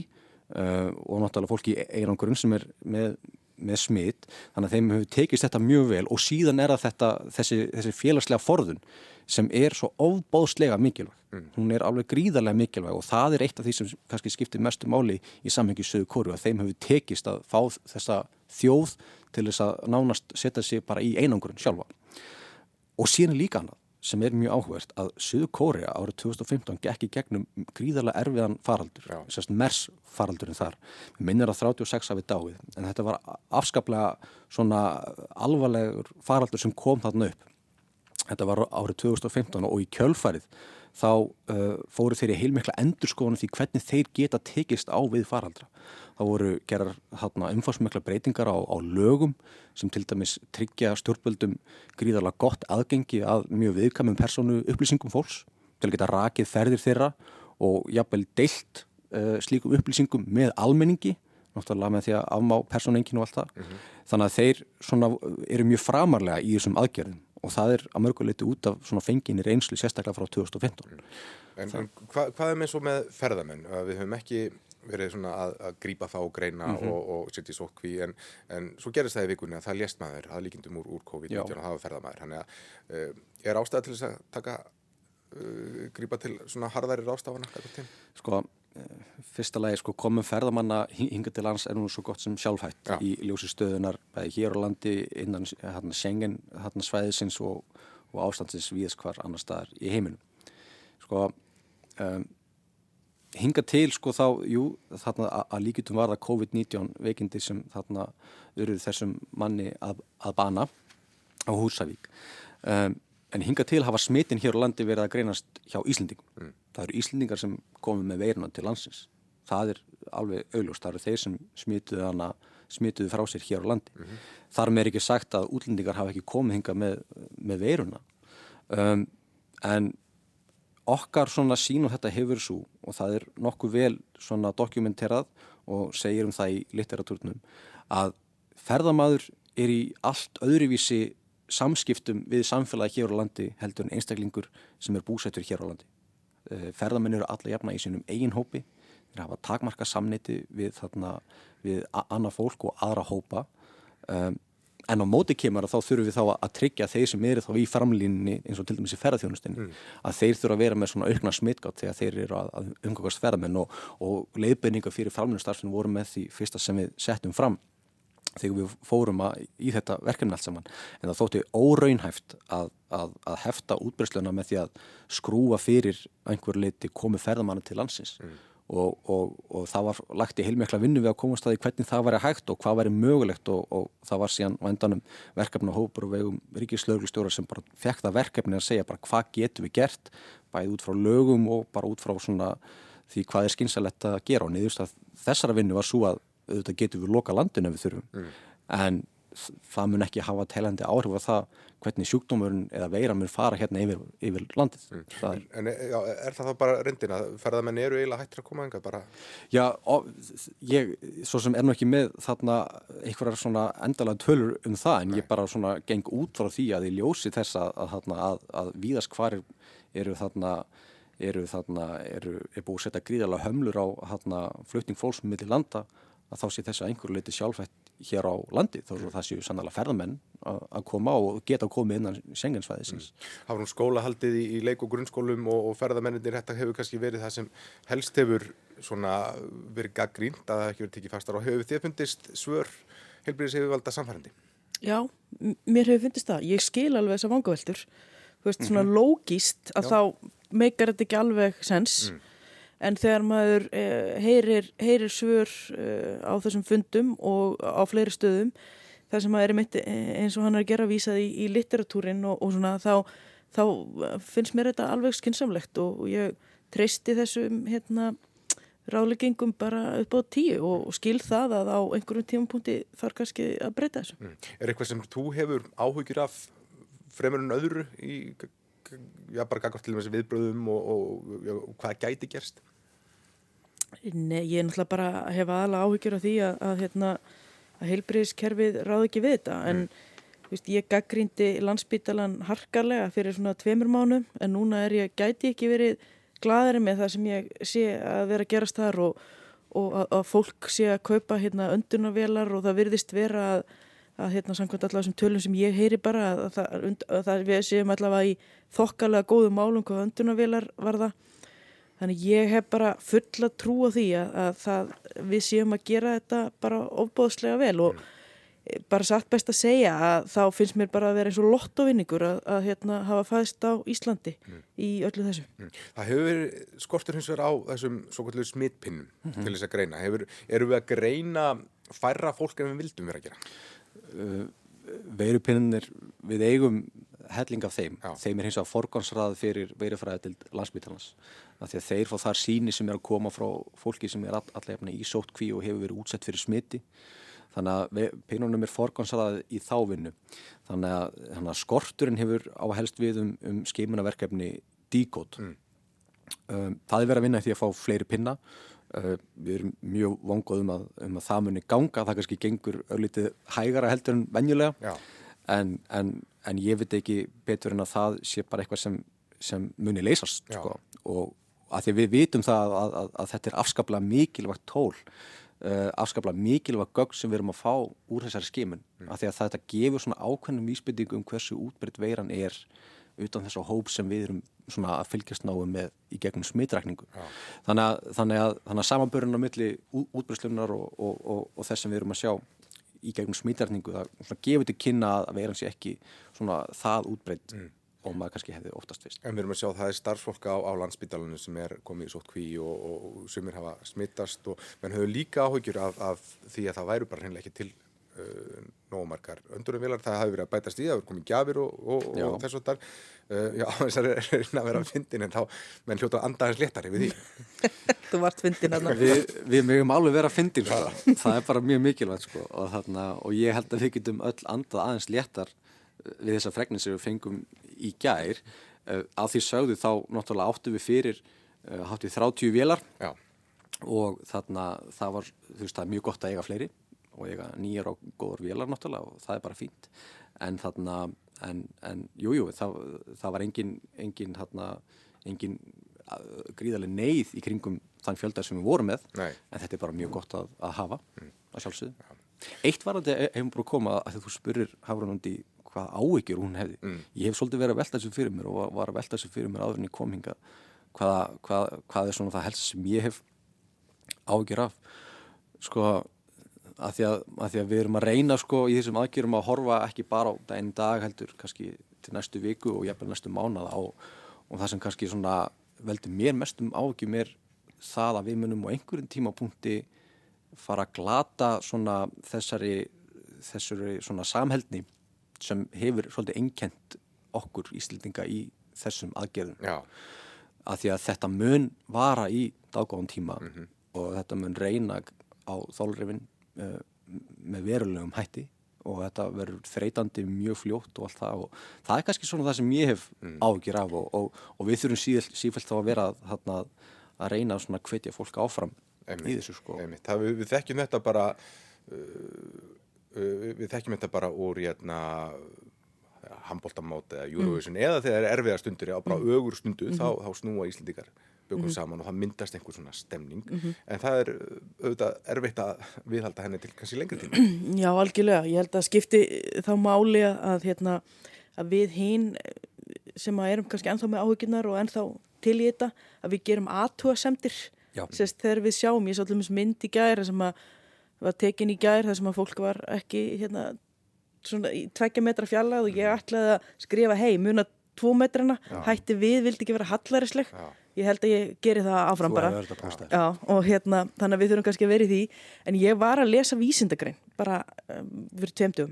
uh, og náttúrulega fólki í einangurinn sem er með með smitt, þannig að þeim hefur tekist þetta mjög vel og síðan er þetta þessi, þessi félagslega forðun sem er svo ofbóðslega mikilvæg. Mm. hún er alveg gríðarlega mikilvæg og það er eitt af því sem kannski skiptir mestu máli í samhengi sögu kóru að þeim hefur tekist að fá þessa þjóð til þess að nánast setja sig bara í einangurinn sjálfa. Og síðan líka annað sem er mjög áhugverst að Suðu Kórea árið 2015 gekk í gegnum gríðarlega erfiðan faraldur, sérst MERS faraldurinn þar, minnir að 36 hafið dáið, en þetta var afskaplega svona alvarlegur faraldur sem kom þarna upp. Þetta var árið 2015 og í kjölfarið þá uh, fóru þeirri heilmikla endurskóðan því hvernig þeir geta tekist á við faraldra. Það voru gerar umfarsmikla breytingar á, á lögum sem til dæmis tryggja stjórnböldum gríðarlega gott aðgengi að mjög viðkamum persónu upplýsingum fólks til að geta rakið ferðir þeirra og jafnvel deilt uh, slíkum upplýsingum með almenningi náttúrulega með því að afmá persónuenginu og allt það. Mm -hmm. Þannig að þeir eru mjög framarlega í þessum aðgerðum og það er að mörguleiti út af svona fenginir einslu sérstaklega frá 2015 En, en hva, hvað er með svo með ferðamenn? Við höfum ekki verið svona að, að grípa þá greina mm -hmm. og, og setja í sókví en, en svo gerist það í vikunni að það lést maður að líkindum úr, úr COVID-19 að hafa ferðamæður þannig að uh, er ástæða til þess að taka uh, grípa til svona harðæri rástafana? Sko fyrsta lagi sko komum ferðamanna hinga til lands er nú svo gott sem sjálfhætt Já. í ljósi stöðunar bæði hér á landi innan hérna, Schengen hérna, svæðisins og, og ástandsins viðs hvar annar staðar í heiminum sko um, hinga til sko þá jú þarna að líkitum var það COVID-19 veikindi sem þarna verður þessum manni að, að bana á Húsavík um, en hinga til hafa smitin hér á landi verið að greinast hjá Íslendingum. Mm. Það eru Íslendingar sem komið með veiruna til landsins. Það er alveg augljóst, það eru þeir sem smituðu hana smituðu frá sér hér á landi. Mm -hmm. þar með er ekki sagt að útlendingar hafa ekki komið hinga með, með veiruna. Um, en okkar svona sín og þetta hefur svo og það er nokkuð vel svona dokumenterað og segir um það í litteratúrnum að ferðamadur er í allt öðruvísi samskiptum við samfélagi hér á landi heldur en einstaklingur sem er búsættur hér á landi. Eh, ferðamenn eru alla jafna í sínum eigin hópi. Þeir hafa takmarka samniti við, þarna, við annað fólk og aðra hópa. Um, en á móti kemur að þá þurfum við þá að tryggja þeir sem eru þá í framlínni eins og til dæmis í ferðarþjónustinni mm. að þeir þurfa að vera með svona aukna smittgátt þegar þeir eru að, að umgangast ferðamenn og, og leiðbeininga fyrir framlínustarfinu voru með því fyrsta sem við settum fram þegar við fórum að, í þetta verkefni allt saman en það þótti óraunhæft að, að, að hefta útbreysluna með því að skrúa fyrir einhver leiti komið ferðamanna til landsins mm. og, og, og það var lagt í heilmikla vinnu við að komast að því hvernig það væri hægt og hvað væri mögulegt og, og það var síðan vendanum verkefni og hópur og vegum ríkislauglistjóra sem bara fekk það verkefni að segja bara hvað getur við gert bæði út frá lögum og bara út frá svona því hvað er skynsalett að gera og niðurst að þessara vinnu var svo að auðvitað getum við loka landinu ef við þurfum mm. en það mun ekki hafa telandi áhrif á það hvernig sjúkdómurinn eða veira mun fara hérna yfir, yfir landið mm. er, En já, er það þá bara reyndin að ferðamenn eru eiginlega hættir að koma enga bara? Já, og, ég svo sem er nú ekki með þarna einhverjar svona endalega tölur um það en Nei. ég bara svona geng út frá því að ég ljósi þess að, að, að, að víðast hvar eru þarna eru þarna, eru, er búið að setja gríðarlega hömlur á þarna flutning fólksmiðli landa að þá sé þess að einhverju leiti sjálfætt hér á landi þó að það séu sannlega ferðamenn að koma og geta að koma innan sengensvæðisins. Mm. Hafum skólahaldið í, í leik og grunnskólum og, og ferðamenninir þetta hefur kannski verið það sem helst hefur svona verið gaggrínt að það ekki verið tekið fastar og hefur þið fundist svör heilbríðis hefur valda samfærandi? Já, mér hefur fundist það. Ég skil alveg þessar vangaveltur. Þú veist, svona mm -hmm. lógist að Já. þá meikar þetta ekki alveg sens mm en þegar maður eh, heyrir, heyrir svör eh, á þessum fundum og á fleiri stöðum þar sem maður er mitt eh, eins og hann er að gera vísað í, í litteratúrin og, og svona þá, þá finnst mér þetta alveg skinsamlegt og, og ég treysti þessum hérna ráleggingum bara upp á tíu og, og skil það að á einhverjum tímapunkti þarf kannski að breyta þessu. Mm. Er eitthvað sem þú hefur áhugjur af fremur en öðru í, já bara gagast til og þessi viðbröðum og, og hvað gæti gerst? Nei, ég er náttúrulega bara að hefa aðla áhyggjur af því að, að, hérna, að heilbriðskerfið ráð ekki við þetta en mm. veist, ég gaggrindi landsbytalan harkarlega fyrir svona tveimur mánum en núna er ég, gæti ekki verið gladari með það sem ég sé að vera að gerast þar og, og að, að fólk sé að kaupa hérna, öndunarvelar og það virðist vera að, að hérna, samkvæmt allavega sem tölum sem ég heyri bara að það, að það við séum allavega í þokkalega góðu málum hvað öndunarvelar var það Þannig ég hef bara fulla trú á því að, að það, við séum að gera þetta bara ofbóðslega vel og mm. bara satt best að segja að þá finnst mér bara að vera eins og lottovinningur að, að hérna, hafa fæðist á Íslandi mm. í öllu þessu. Mm. Það hefur verið skortur hins vegar á þessum svo kvöldur smittpinnum -hmm. til þess að greina. Hefur, eru við að greina færra fólk en við vildum vera að gera? Uh, Veirupinnir við eigum helling af þeim. Já. Þeim er hins vegar forgansrað fyrir veirufræði til landsbyttalans því að þeir fá þar síni sem er að koma frá fólki sem er allavega í sótkví og hefur verið útsett fyrir smiti. Þannig að peinunum er forgansaðað í þávinnu þannig að, þannig að skorturinn hefur á helst við um, um skeimunaverkefni díkót mm. um, það er verið að vinna því að fá fleiri pinna. Uh, við erum mjög vongóðum að, um að það muni ganga, það kannski gengur örlítið hægara heldur en venjulega. En, en, en ég veit ekki betur en að það sé bara eitthvað sem, sem muni leysast sko. og að því við vitum það að, að, að þetta er afskaplega mikilvægt tól uh, afskaplega mikilvægt gögg sem við erum að fá úr þessari skimun mm. að því að þetta gefur svona ákveðnum vísbyttingu um hversu útbreytt veiran er utan þess að hóp sem við erum svona að fylgjast náðu með í gegnum smitrækningu ja. þannig að, þannig að, að samanbörun á milli útbreytslunar og, og, og, og þess sem við erum að sjá í gegnum smitrækningu það gefur til kynna að veiran sé ekki svona það útbreytt mm og maður kannski hefði oftast vist. En við erum að sjá að það er starfsfólk á, á landsbytalanum sem er komið í sótt kví og, og sumir hafa smittast og menn höfðu líka áhugjur af, af því að það væru bara hennilega ekki til uh, nógumarkar öndurumvilar, það hafi verið að bætast í, það hafi komið gjafir og, og, og þess og þar. Uh, já, þess (laughs) að það er að vera að fyndin en þá menn hljóta að anda hans léttari við því. (laughs) Þú vart fyndin að það. Við, við mögum alveg vera að fyndin, sko. það er bara mjög mikilvægt sko og, þarna, og ég held að við getum öll andað aðeins léttar við þessa fregnir sem við fengum í gær uh, að því sögðu þá náttúrulega áttu við fyrir uh, háttið 30 vélar Já. og þarna það var þú veist það er mjög gott að eiga fleiri og eiga nýjar og góður vélar náttúrulega og það er bara fínt en þarna en, en jújú jú, það, það var engin engin þarna engin gríðarlega neyð í kringum þann fjöldar sem við vorum með Nei. en þetta er bara mjög gott að, að hafa mm. að sjálfsögðu. Eitt var að þetta hefum bara komað að þú spyrir Hafranundi hvað áhyggjur hún hefði mm. ég hef svolítið verið að velta þessu fyrir mér og var að velta þessu fyrir mér áður en ég kom hinga hvað, hvað, hvað er svona það helst sem ég hef áhyggjur af sko að því að, að því að við erum að reyna sko í þessum aðgjörum að horfa ekki bara á einn dag heldur kannski til næstu viku og jæfnvel næstu mánada og, og það sem kannski svona veldur mér mestum áhyggjum er það að við munum á einhverjum tímapunkti fara að glata svona þessari þessari svona samheldni sem hefur svolítið einkent okkur íslendinga í þessum aðgerðum Já. að því að þetta mun vara í daggóðan tíma mm -hmm. og þetta mun reyna á þólrefin með verulegum hætti og þetta verður þreytandi mjög fljótt og allt það og það er kannski svona það sem ég hef mm. ágjur af og, og, og við þurfum síð, sífælt þá að vera að, að reyna að hvetja fólk áfram einmitt, í þessu sko það, við, við þekkjum þetta bara uh, Uh, við þekkjum þetta bara úr hérna, handbóltamóti eða Eurovision mm. eða þegar er erfiðar stundur á bara mm. ögur stundu mm -hmm. þá, þá snúa Íslandikar byggum Mhm. saman og það myndast einhver svona stemning en það er uh, auðvitað erfitt að viðhalda henni til kannski lengri tíma (clears throat) Já, algjörlega. Ég held að skipti þá máli að, hérna, að við hinn sem að erum kannski ennþá með áhugirnar og ennþá til í þetta, að við gerum aðtúasemdir Já. þegar við sjáum, ég sá allir mynd í gær sem að var tekin í gær þar sem að fólk var ekki hérna, svona í tveggja metra fjallað og ég ætlaði að skrifa hei, muna tvo metrana, hætti við, vildi ekki vera hallarisleg Já. Ég held að ég geri það áfram bara. Já, og hérna, þannig að við þurfum kannski að vera í því. En ég var að lesa vísindagrein bara um, fyrir tveimtugum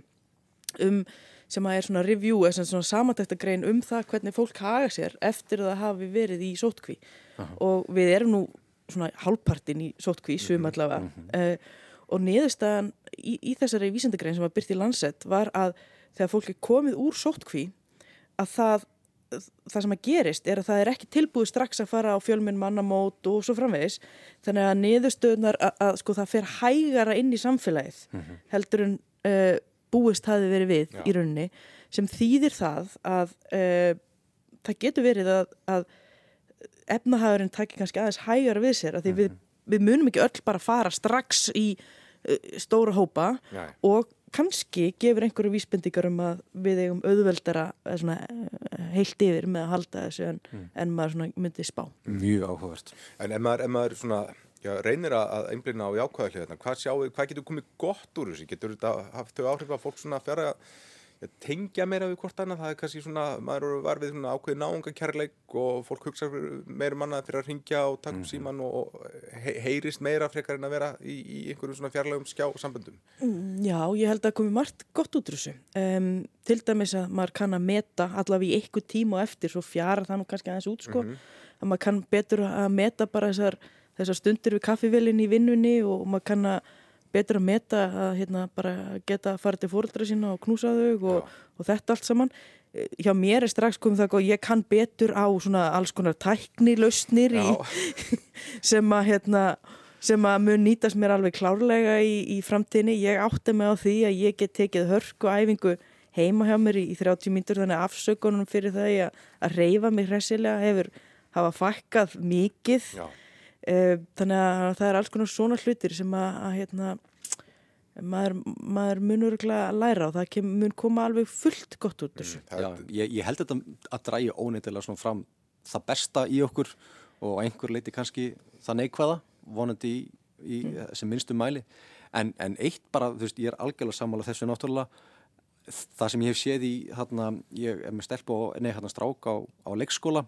um, sem að er svona review eða svona samantæktagrein um það hvernig fólk haga sér eftir að það hafi verið í sótkví og við erum nú svona hálfpartin í sótkví sum allavega. uh, og niðurstaðan í, í þessari vísindagrein sem var byrt í landsett var að þegar fólk er komið úr sótkví að það það sem að gerist er að það er ekki tilbúið strax að fara á fjölminn mannamót og svo framvegis þannig að niðurstöðunar að, að sko það fer hægara inn í samfélagið heldur en uh, búist hafi verið við Já. í rauninni sem þýðir það að uh, það getur verið að, að efnahagurinn takir kannski aðeins hægara við sér að því við, við munum ekki öll bara fara strax í uh, stóra hópa Já. og kannski gefur einhverju vísbendingar um að við eigum auðveldara eða svona, eh, heilt yfir með að halda þessu en, en maður svona myndi spá. Mjög áhugavert. En ef maður, ef maður svona, já, reynir að, að einblina á jákvæða hliðina, hvað hvað getur komið gott úr þessu? Getur þetta haft þau áhrif að fólk svona fjara að tengja meira við hvort annað? Það er kannski svona, maður var við svona ákveði náungakærleik og fólk hugsa meira um annað fyrir að ringja og taka upp síman og he heyrist meira frekar en að vera í, í einhverjum svona fjarlægum skjá samböndum. Já, ég held að komi margt gott út úr þessu. Um, til dæmis að maður kann að meta allavega í einhver tíma og eftir, svo fjara það nú kannski aðeins út, sko. Að maður kann betur að meta bara þessar, þessar stundir við kaffivélinn í vinnunni og maður kann að betur að meta að hérna, bara geta að fara til fóreldra sína og knúsa þau og, og þetta allt saman. Eh, Hjá mér er strax komið það að ég kann betur á svona alls konar tæknilausnir í, (laughs) sem að hérna sem að mun nýtast mér alveg klárlega í, í framtíðinni. Ég átti mig á því að ég get tekið hörku æfingu heima hjá mér í, í 30 mínútur þannig að afsökunum fyrir það að, að reyfa mig hressilega hefur hafa fækkað mikið. Já. Eh, Þannig að það er alls konar svona hlutir sem að, að hérna, maður, maður munur að læra og það kem, mun koma alveg fullt gott út úr þessu. Það Já, ég, ég held þetta að dræja óneitilega svona fram það besta í okkur og einhver leiti kannski það neikvæða vonandi í, í sem minnstu mæli. En, en eitt bara, þú veist, ég er algjörlega sammála þessu náttúrulega. Það sem ég hef séð í þarna, ég er með stelp og nei, hérna strák á, á leikskóla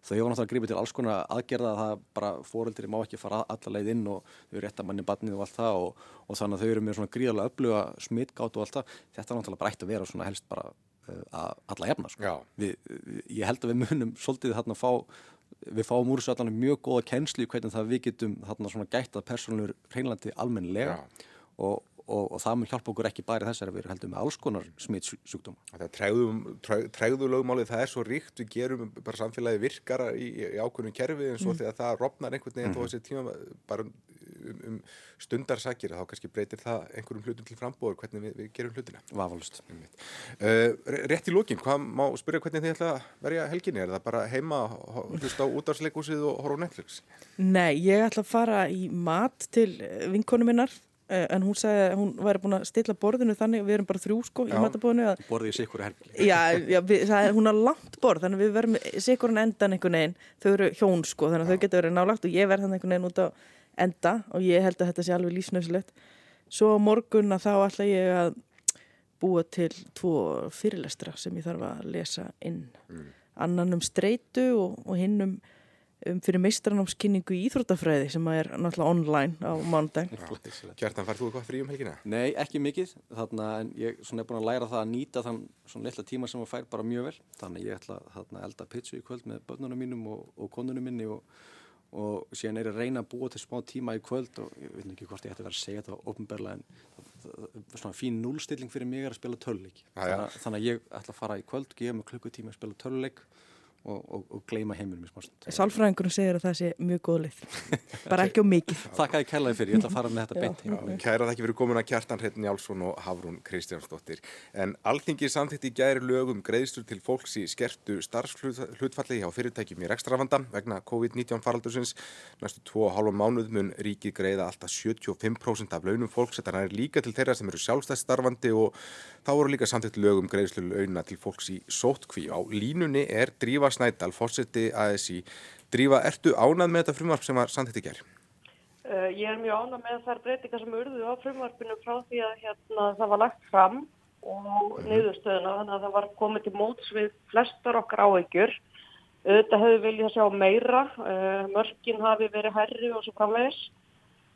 þau hefur náttúrulega gripið til alls konar aðgerða að það bara fóreldri má ekki fara alla leið inn og þau rétta manni barnið og allt það og, og þannig að þau eru með svona gríðarlega öfluga smittgátt og allt það. Þetta er náttúrulega bara eitt að vera svona helst bara uh, að alla jafna sko. Við, ég held að við munum svolítið þarna fá við fáum úr þessu allan mjög góða kennslu hvernig það við getum þarna svona gætt að persónur hreinlandi almennilega og, og, og það mun hjálpa okkur ekki bara í þessari við heldum með alls konar smittsjúkdóma Það er tregðum, treg, tregðu lögmálið, það er svo ríkt, við gerum bara samfélagi virkara í, í ákveðnum kerfi en svo þegar það rofnar einhvern veginn þó þessi tíma bara um, um stundarsakir þá kannski breytir það einhverjum hlutum til frambúður hvernig við, við gerum hlutina. vafalust Uh, rétt í lókin, hvað má spyrja hvernig þið ætla að verja helginni? Er það bara heima, hlusta á útvarsleikúsið og horfa á Netflix? Nei, ég ætla að fara í mat til eh, vinkonu minnar eh, en hún sagði að hún væri búin að stilla borðinu þannig, við erum bara þrjú sko í Já. matabóðinu að borðið í sikkur helgi. Já, já við, er, hún har langt borð þannig við verðum sikur en endan einhvern veginn. Þau eru hjón sko, þannig þau getur verið nálagt og ég verð þannig einhvern veginn út á enda og ég held að þetta sé alveg lífsnöfsilegt svo morgun að þá ætla ég að búa til tvo fyrirlestra sem ég þarf að lesa inn. Annan um streitu og, og hinn um, um fyrir meistranámskynningu í Íþróttafræði sem er náttúrulega online á mánudag Kjartan, farð þú eitthvað frí um helgina? Nei, ekki mikið, þarna, en ég er búin að læra það að nýta þann svona litla tíma sem að fær bara mjög vel. Þannig ég ætla þarna, að elda pizza í kvöld með börnunum mínum og, og konunum minni og, og síðan er ég að reyna að búa til smá tíma í kvöld og ég veit ekki hvort ég ætti að vera að segja þetta ofnbörlega en það, það, svona fín núlstilling fyrir mig er að spila töluleik. Þannig, þannig að ég ætla að fara í kvöld, gefa mig klukkutíma að spila töluleik og, og, og gleima heiminum í smásund. Sálfræðingurum segir að það sé mjög góð lið, (laughs) bara ekki á mikið. Þakka þið kellaði fyrir, ég ætla að fara með þetta beint heim. Kæra það ekki fyrir komin að Kjartan Hreitn Jálsson og Hafrún Kristjánsdóttir. En alþingi samþitt í gæri lögum greiðstur til fólks í skertu starfshlutfalli hjá fyrirtækjum í rekstravanda vegna COVID-19 faraldursins. Næstu 2,5 mánuð mun ríki greiða alltaf 75% af launum fólks. Þetta er líka til þeirra sem eru sjálfstæðstarfandi og þá voru líka samþitt lögum greiðslu Á Drífa Snædal, fórseti ASI. Drífa, ertu ánað með þetta frumvarp sem var samtitt í gerð? Uh, ég er mjög ánað með þær breytingar sem urðu á frumvarpinu frá því að hérna, það var lagt fram og niðurstöðuna þannig að það var komið til móts við flestar okkar áhegjur. Þetta hefur viljað sjá meira, uh, mörgin hafi verið herri og svo framvegis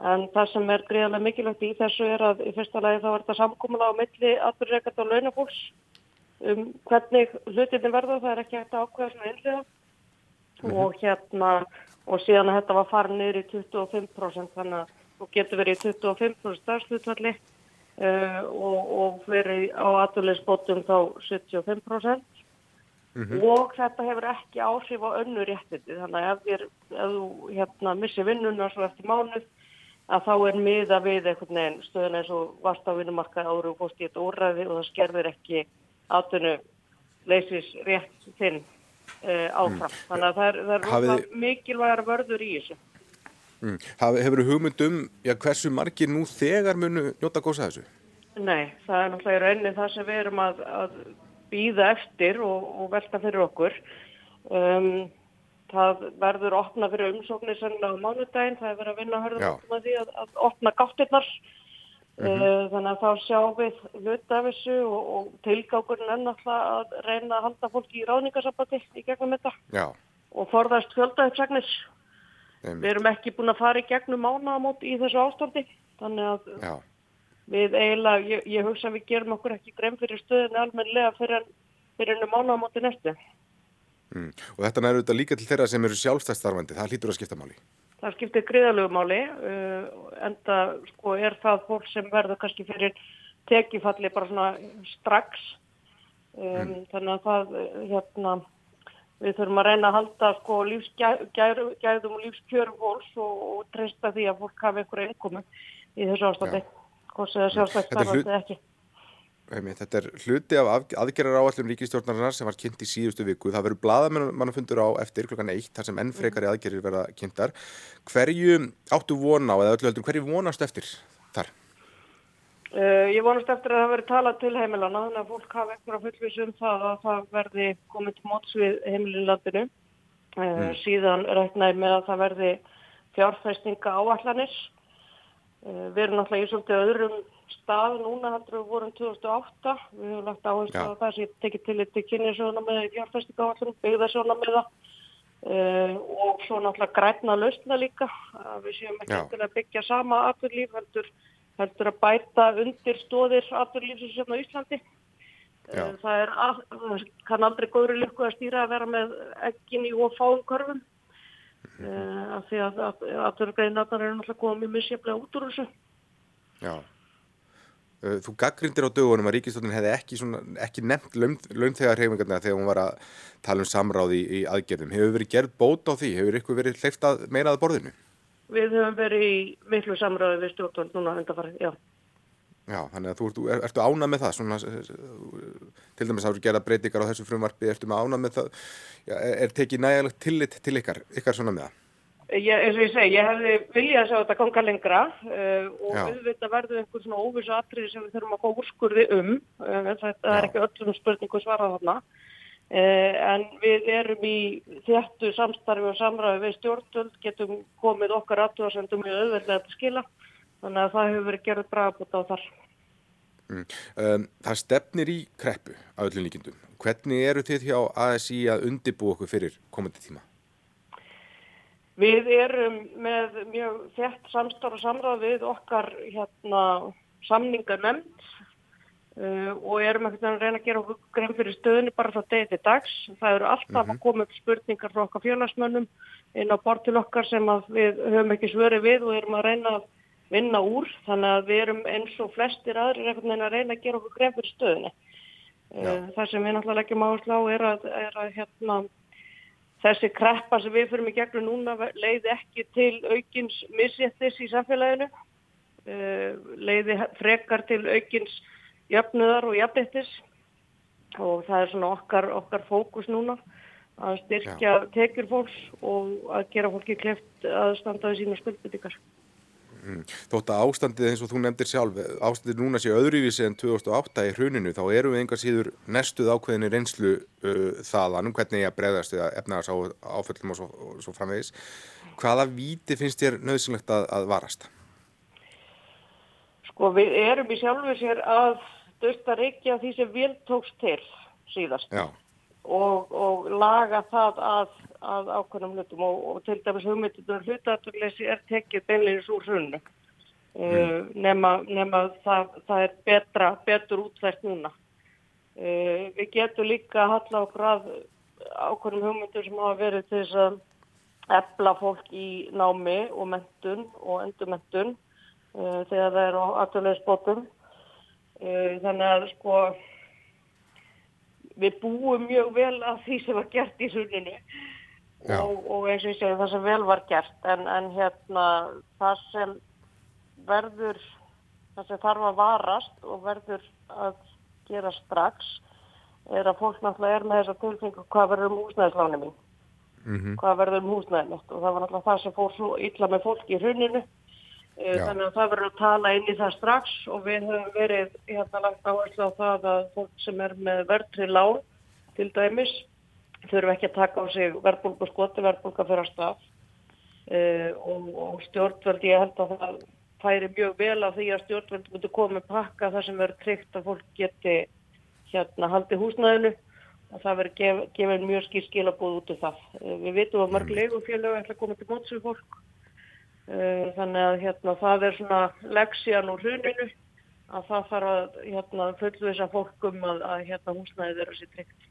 en það sem er greiðarlega mikilvægt í þessu er að í fyrsta lagi þá er þetta samkómulega á milli aðbyrðreikart og launafólks um hvernig hlutinni verða það er ekki hægt að ákveða svona einlega mm -hmm. og hérna og síðan að þetta var farið niður í 25% þannig að þú getur verið í 25% starfslutvalli uh, og, og verið á aðurleysbótum þá 75% mm -hmm. og þetta hefur ekki áhrif á önnu réttindi þannig að ef, þér, ef þú hérna, missi vinnuna svo eftir mánuð að þá er miða við einhvern veginn stöðun eins og vast á vinnumarka áru og fórst í þetta úrræði og það skerðir ekki átunu leysis rétt þinn uh, áfram. Mm. Þannig að það er, það er Hafið... mikilvægar vörður í þessu. Mm. Hefur þú hugmynd um já, hversu margir nú þegar munu njóta gósa þessu? Nei, það er náttúrulega raunin það sem við erum að, að býða eftir og, og velta fyrir okkur. Um, það verður opna fyrir umsóknir sennilega á mánudaginn, það er verið að vinna að hörða að því að, að opna gáttirnar Mm -hmm. Þannig að þá sjáum við hluta af þessu og, og tilgákurinn er náttúrulega að reyna að halda fólki í ráðningarsambandi í gegnum þetta Já. og forðast fjöldaðuppsagnis. Við erum ekki búin að fara í gegnum mánaðamót í þessu ástandi þannig að Já. við eiginlega, ég, ég hugsa að við gerum okkur ekki grein fyrir stöðinu almenlega fyrir, fyrir ennum mánaðamóti næstu. Mm. Og þetta er auðvitað líka til þeirra sem eru sjálfstæðstarfandi, það hlýtur að skipta máli. Það skiptir gríðalögumáli uh, en það sko, er það fólk sem verður kannski fyrir tekifalli bara svona strax um, mm. þannig að það hérna, við þurfum að reyna að halda sko, lífsgæðum og lífskjörum fólks og, og treysta því að fólk hafi einhverju einkomi í þessu ástandi hvort sem það sjálfsagt starfandi ekki. Þetta er hluti af aðgerrar áallum ríkistjórnarinnar sem var kynnt í síðustu viku. Það verður bladamannafundur á eftir klokkan eitt þar sem enn frekari aðgerrir verða kynntar. Hverju áttu vona á eða öllu heldur, hverju vonast eftir þar? Uh, ég vonast eftir að það verður talað til heimilana þannig að fólk hafa eitthvað fullvísum það að það verði komið til móts við heimilinlandinu. Uh, mm. Síðan ræknaði með að það verði fjárfæstinga áallanir. Uh, við erum náttúrulega í svolítið öðrum stað núna heldur við vorum 2008 við höfum lagt áherslu á það sem tekið til til kynnisjóna með fjárfæstingáallum byggðarsjóna með það uh, og svo náttúrulega græna lausna líka við séum ekki til að byggja sama aturlíf heldur, heldur að bæta undir stóðir aturlífsins hérna á Íslandi. Uh, það er að, kann aldrei góðri lykku að stýra að vera með ekkin í og fáum körfum uh, af því að aturgreinatar eru náttúrulega komið sérlega út úr þessu Já Eh, þú gaggrindir á dögunum að Ríkistóttin hefði ekki, ekki nefnt launþegar hreifingarna þegar hún var að tala um samráði í, í aðgerðum. Hefur verið gerð bót á því? Hefur ykkur verið hleyftað meirað borðinu? Við höfum verið í miklu samráði við stjórnvöld núna undanfarið, já. Já, þannig að þú ertu, er, ertu ánað með það, svona, til dæmis að þú gerða breytingar á þessu frumvarfi, ertu með ánað með það, já, er tekið nægilegt tillit til ykkar, ykkar svona með það? Ég, eins og ég segi, ég hefði viljað að sjá þetta ganga lengra uh, og auðvitað verður einhvern svona óvissu atriði sem við þurfum að fá úrskurði um. Uh, Já. er ekki öllum spurningu svarað þarna. Uh, en við erum í þjættu samstarfi og samræði við stjórnvöld, getum komið okkar aðtúarsendum í auðvitað að skila. Þannig að það hefur verið gerðið bragabútt á þar. Mm. Um, það stefnir í kreppu á öllum líkindum. Hvernig eru þið hjá ASI að undibú okkur fyrir komandi tíma? Við erum með mjög þett samstarf og samráð við okkar hérna, samningarnemnd uh, og erum ekkert að reyna að gera okkur grein fyrir stöðinu bara frá degi til dags. Það eru alltaf mm -hmm. að koma upp spurningar frá okkar félagsmönnum inn á bort til okkar sem við höfum ekki svöri við og erum að reyna að vinna úr. Þannig að við erum eins og flestir aðrir að reyna að gera okkur grein fyrir stöðinu. Uh, það sem við náttúrulega leggjum áherslu á er að, er að hérna, þessi kreppa sem við fyrir mig gegnum núna leiði ekki til aukins misséttis í samfélaginu, uh, leiði frekar til aukins jöfnuðar og jafnettis og það er svona okkar, okkar fókus núna að styrkja Já. tekjur fólks og að gera fólki kleft að standa við sína skuldbyttingar. Mm. Þótt að ástandið eins og þú nefndir sjálf, ástandið núna sé öðruvísi en 2008 í hruninu, þá eru við engar síður nestuð ákveðinni reynslu uh, þaðan um hvernig ég að bregðast eða efnaðars á áföllum og svo, og svo framvegis. Hvaða víti finnst þér nöðsynlegt að, að varast? Sko við erum í sjálfu sér að dörsta reykja því sem vil tókst til síðast og, og laga það að, að ákveðnum hlutum og, og til dæmis hugmyndunar hlutaturleysi er tekið beinleginis úr hrunnu mm. uh, nema, nema það, það er betra, betur útlæst núna. Uh, við getum líka að halla okkur að ákveðnum hugmyndur sem hafa verið til þess að efla fólk í námi og mentun og endurmentun uh, þegar það er á afturlegisbótum Eh, þannig að sko við búum mjög vel af því sem var gert í sunninu og, og eins og ég segi það sem vel var gert. En, en hérna það sem verður það sem þarf að varast og verður að gera strax er að fólk náttúrulega er með þessa tilfengu hvað verður um húsnæðisláni mín? Mm -hmm. hvað verður um húsnæðin og það var náttúrulega það sem fór svo illa með fólk í hruninu Já. Þannig að það verður að tala inn í það strax og við höfum verið hérna langt áherslu á það að fólk sem er með verðri lán til dæmis þurfum ekki að taka á sig verðbólku skoti, verðbólka fyrir að stað uh, og, og stjórnvöld ég held að það færi mjög vel af því að stjórnvöld myndi komið pakka það sem verður tryggt að fólk geti hérna haldi húsnæðinu og það verður gef, gefið mjög skil skilabóð út af það. Uh, við vitum að mörg legufélög ætla að koma til móts við fólk Eh, þannig að hérna, það er svona leksjan úr hruninu að það þarf að hérna, fullu þess að fólkum að, að hérna, húsnæði þeirra sér tryggt.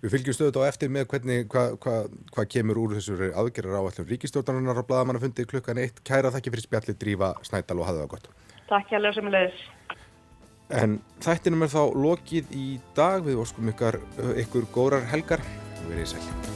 Við fylgjum stöðut á eftir með hvernig hvað hva, hva kemur úr þessur aðgerrar á allum ríkistjórnarinnar og bladamannafundi klukkan eitt. Kæra þakki fyrir spjalli, drífa Snædal og hafa það gott. Takk hjá sem leðis. En þættinum er þá lokið í dag við óskum ykkur, ykkur górar helgar og verið í sæl.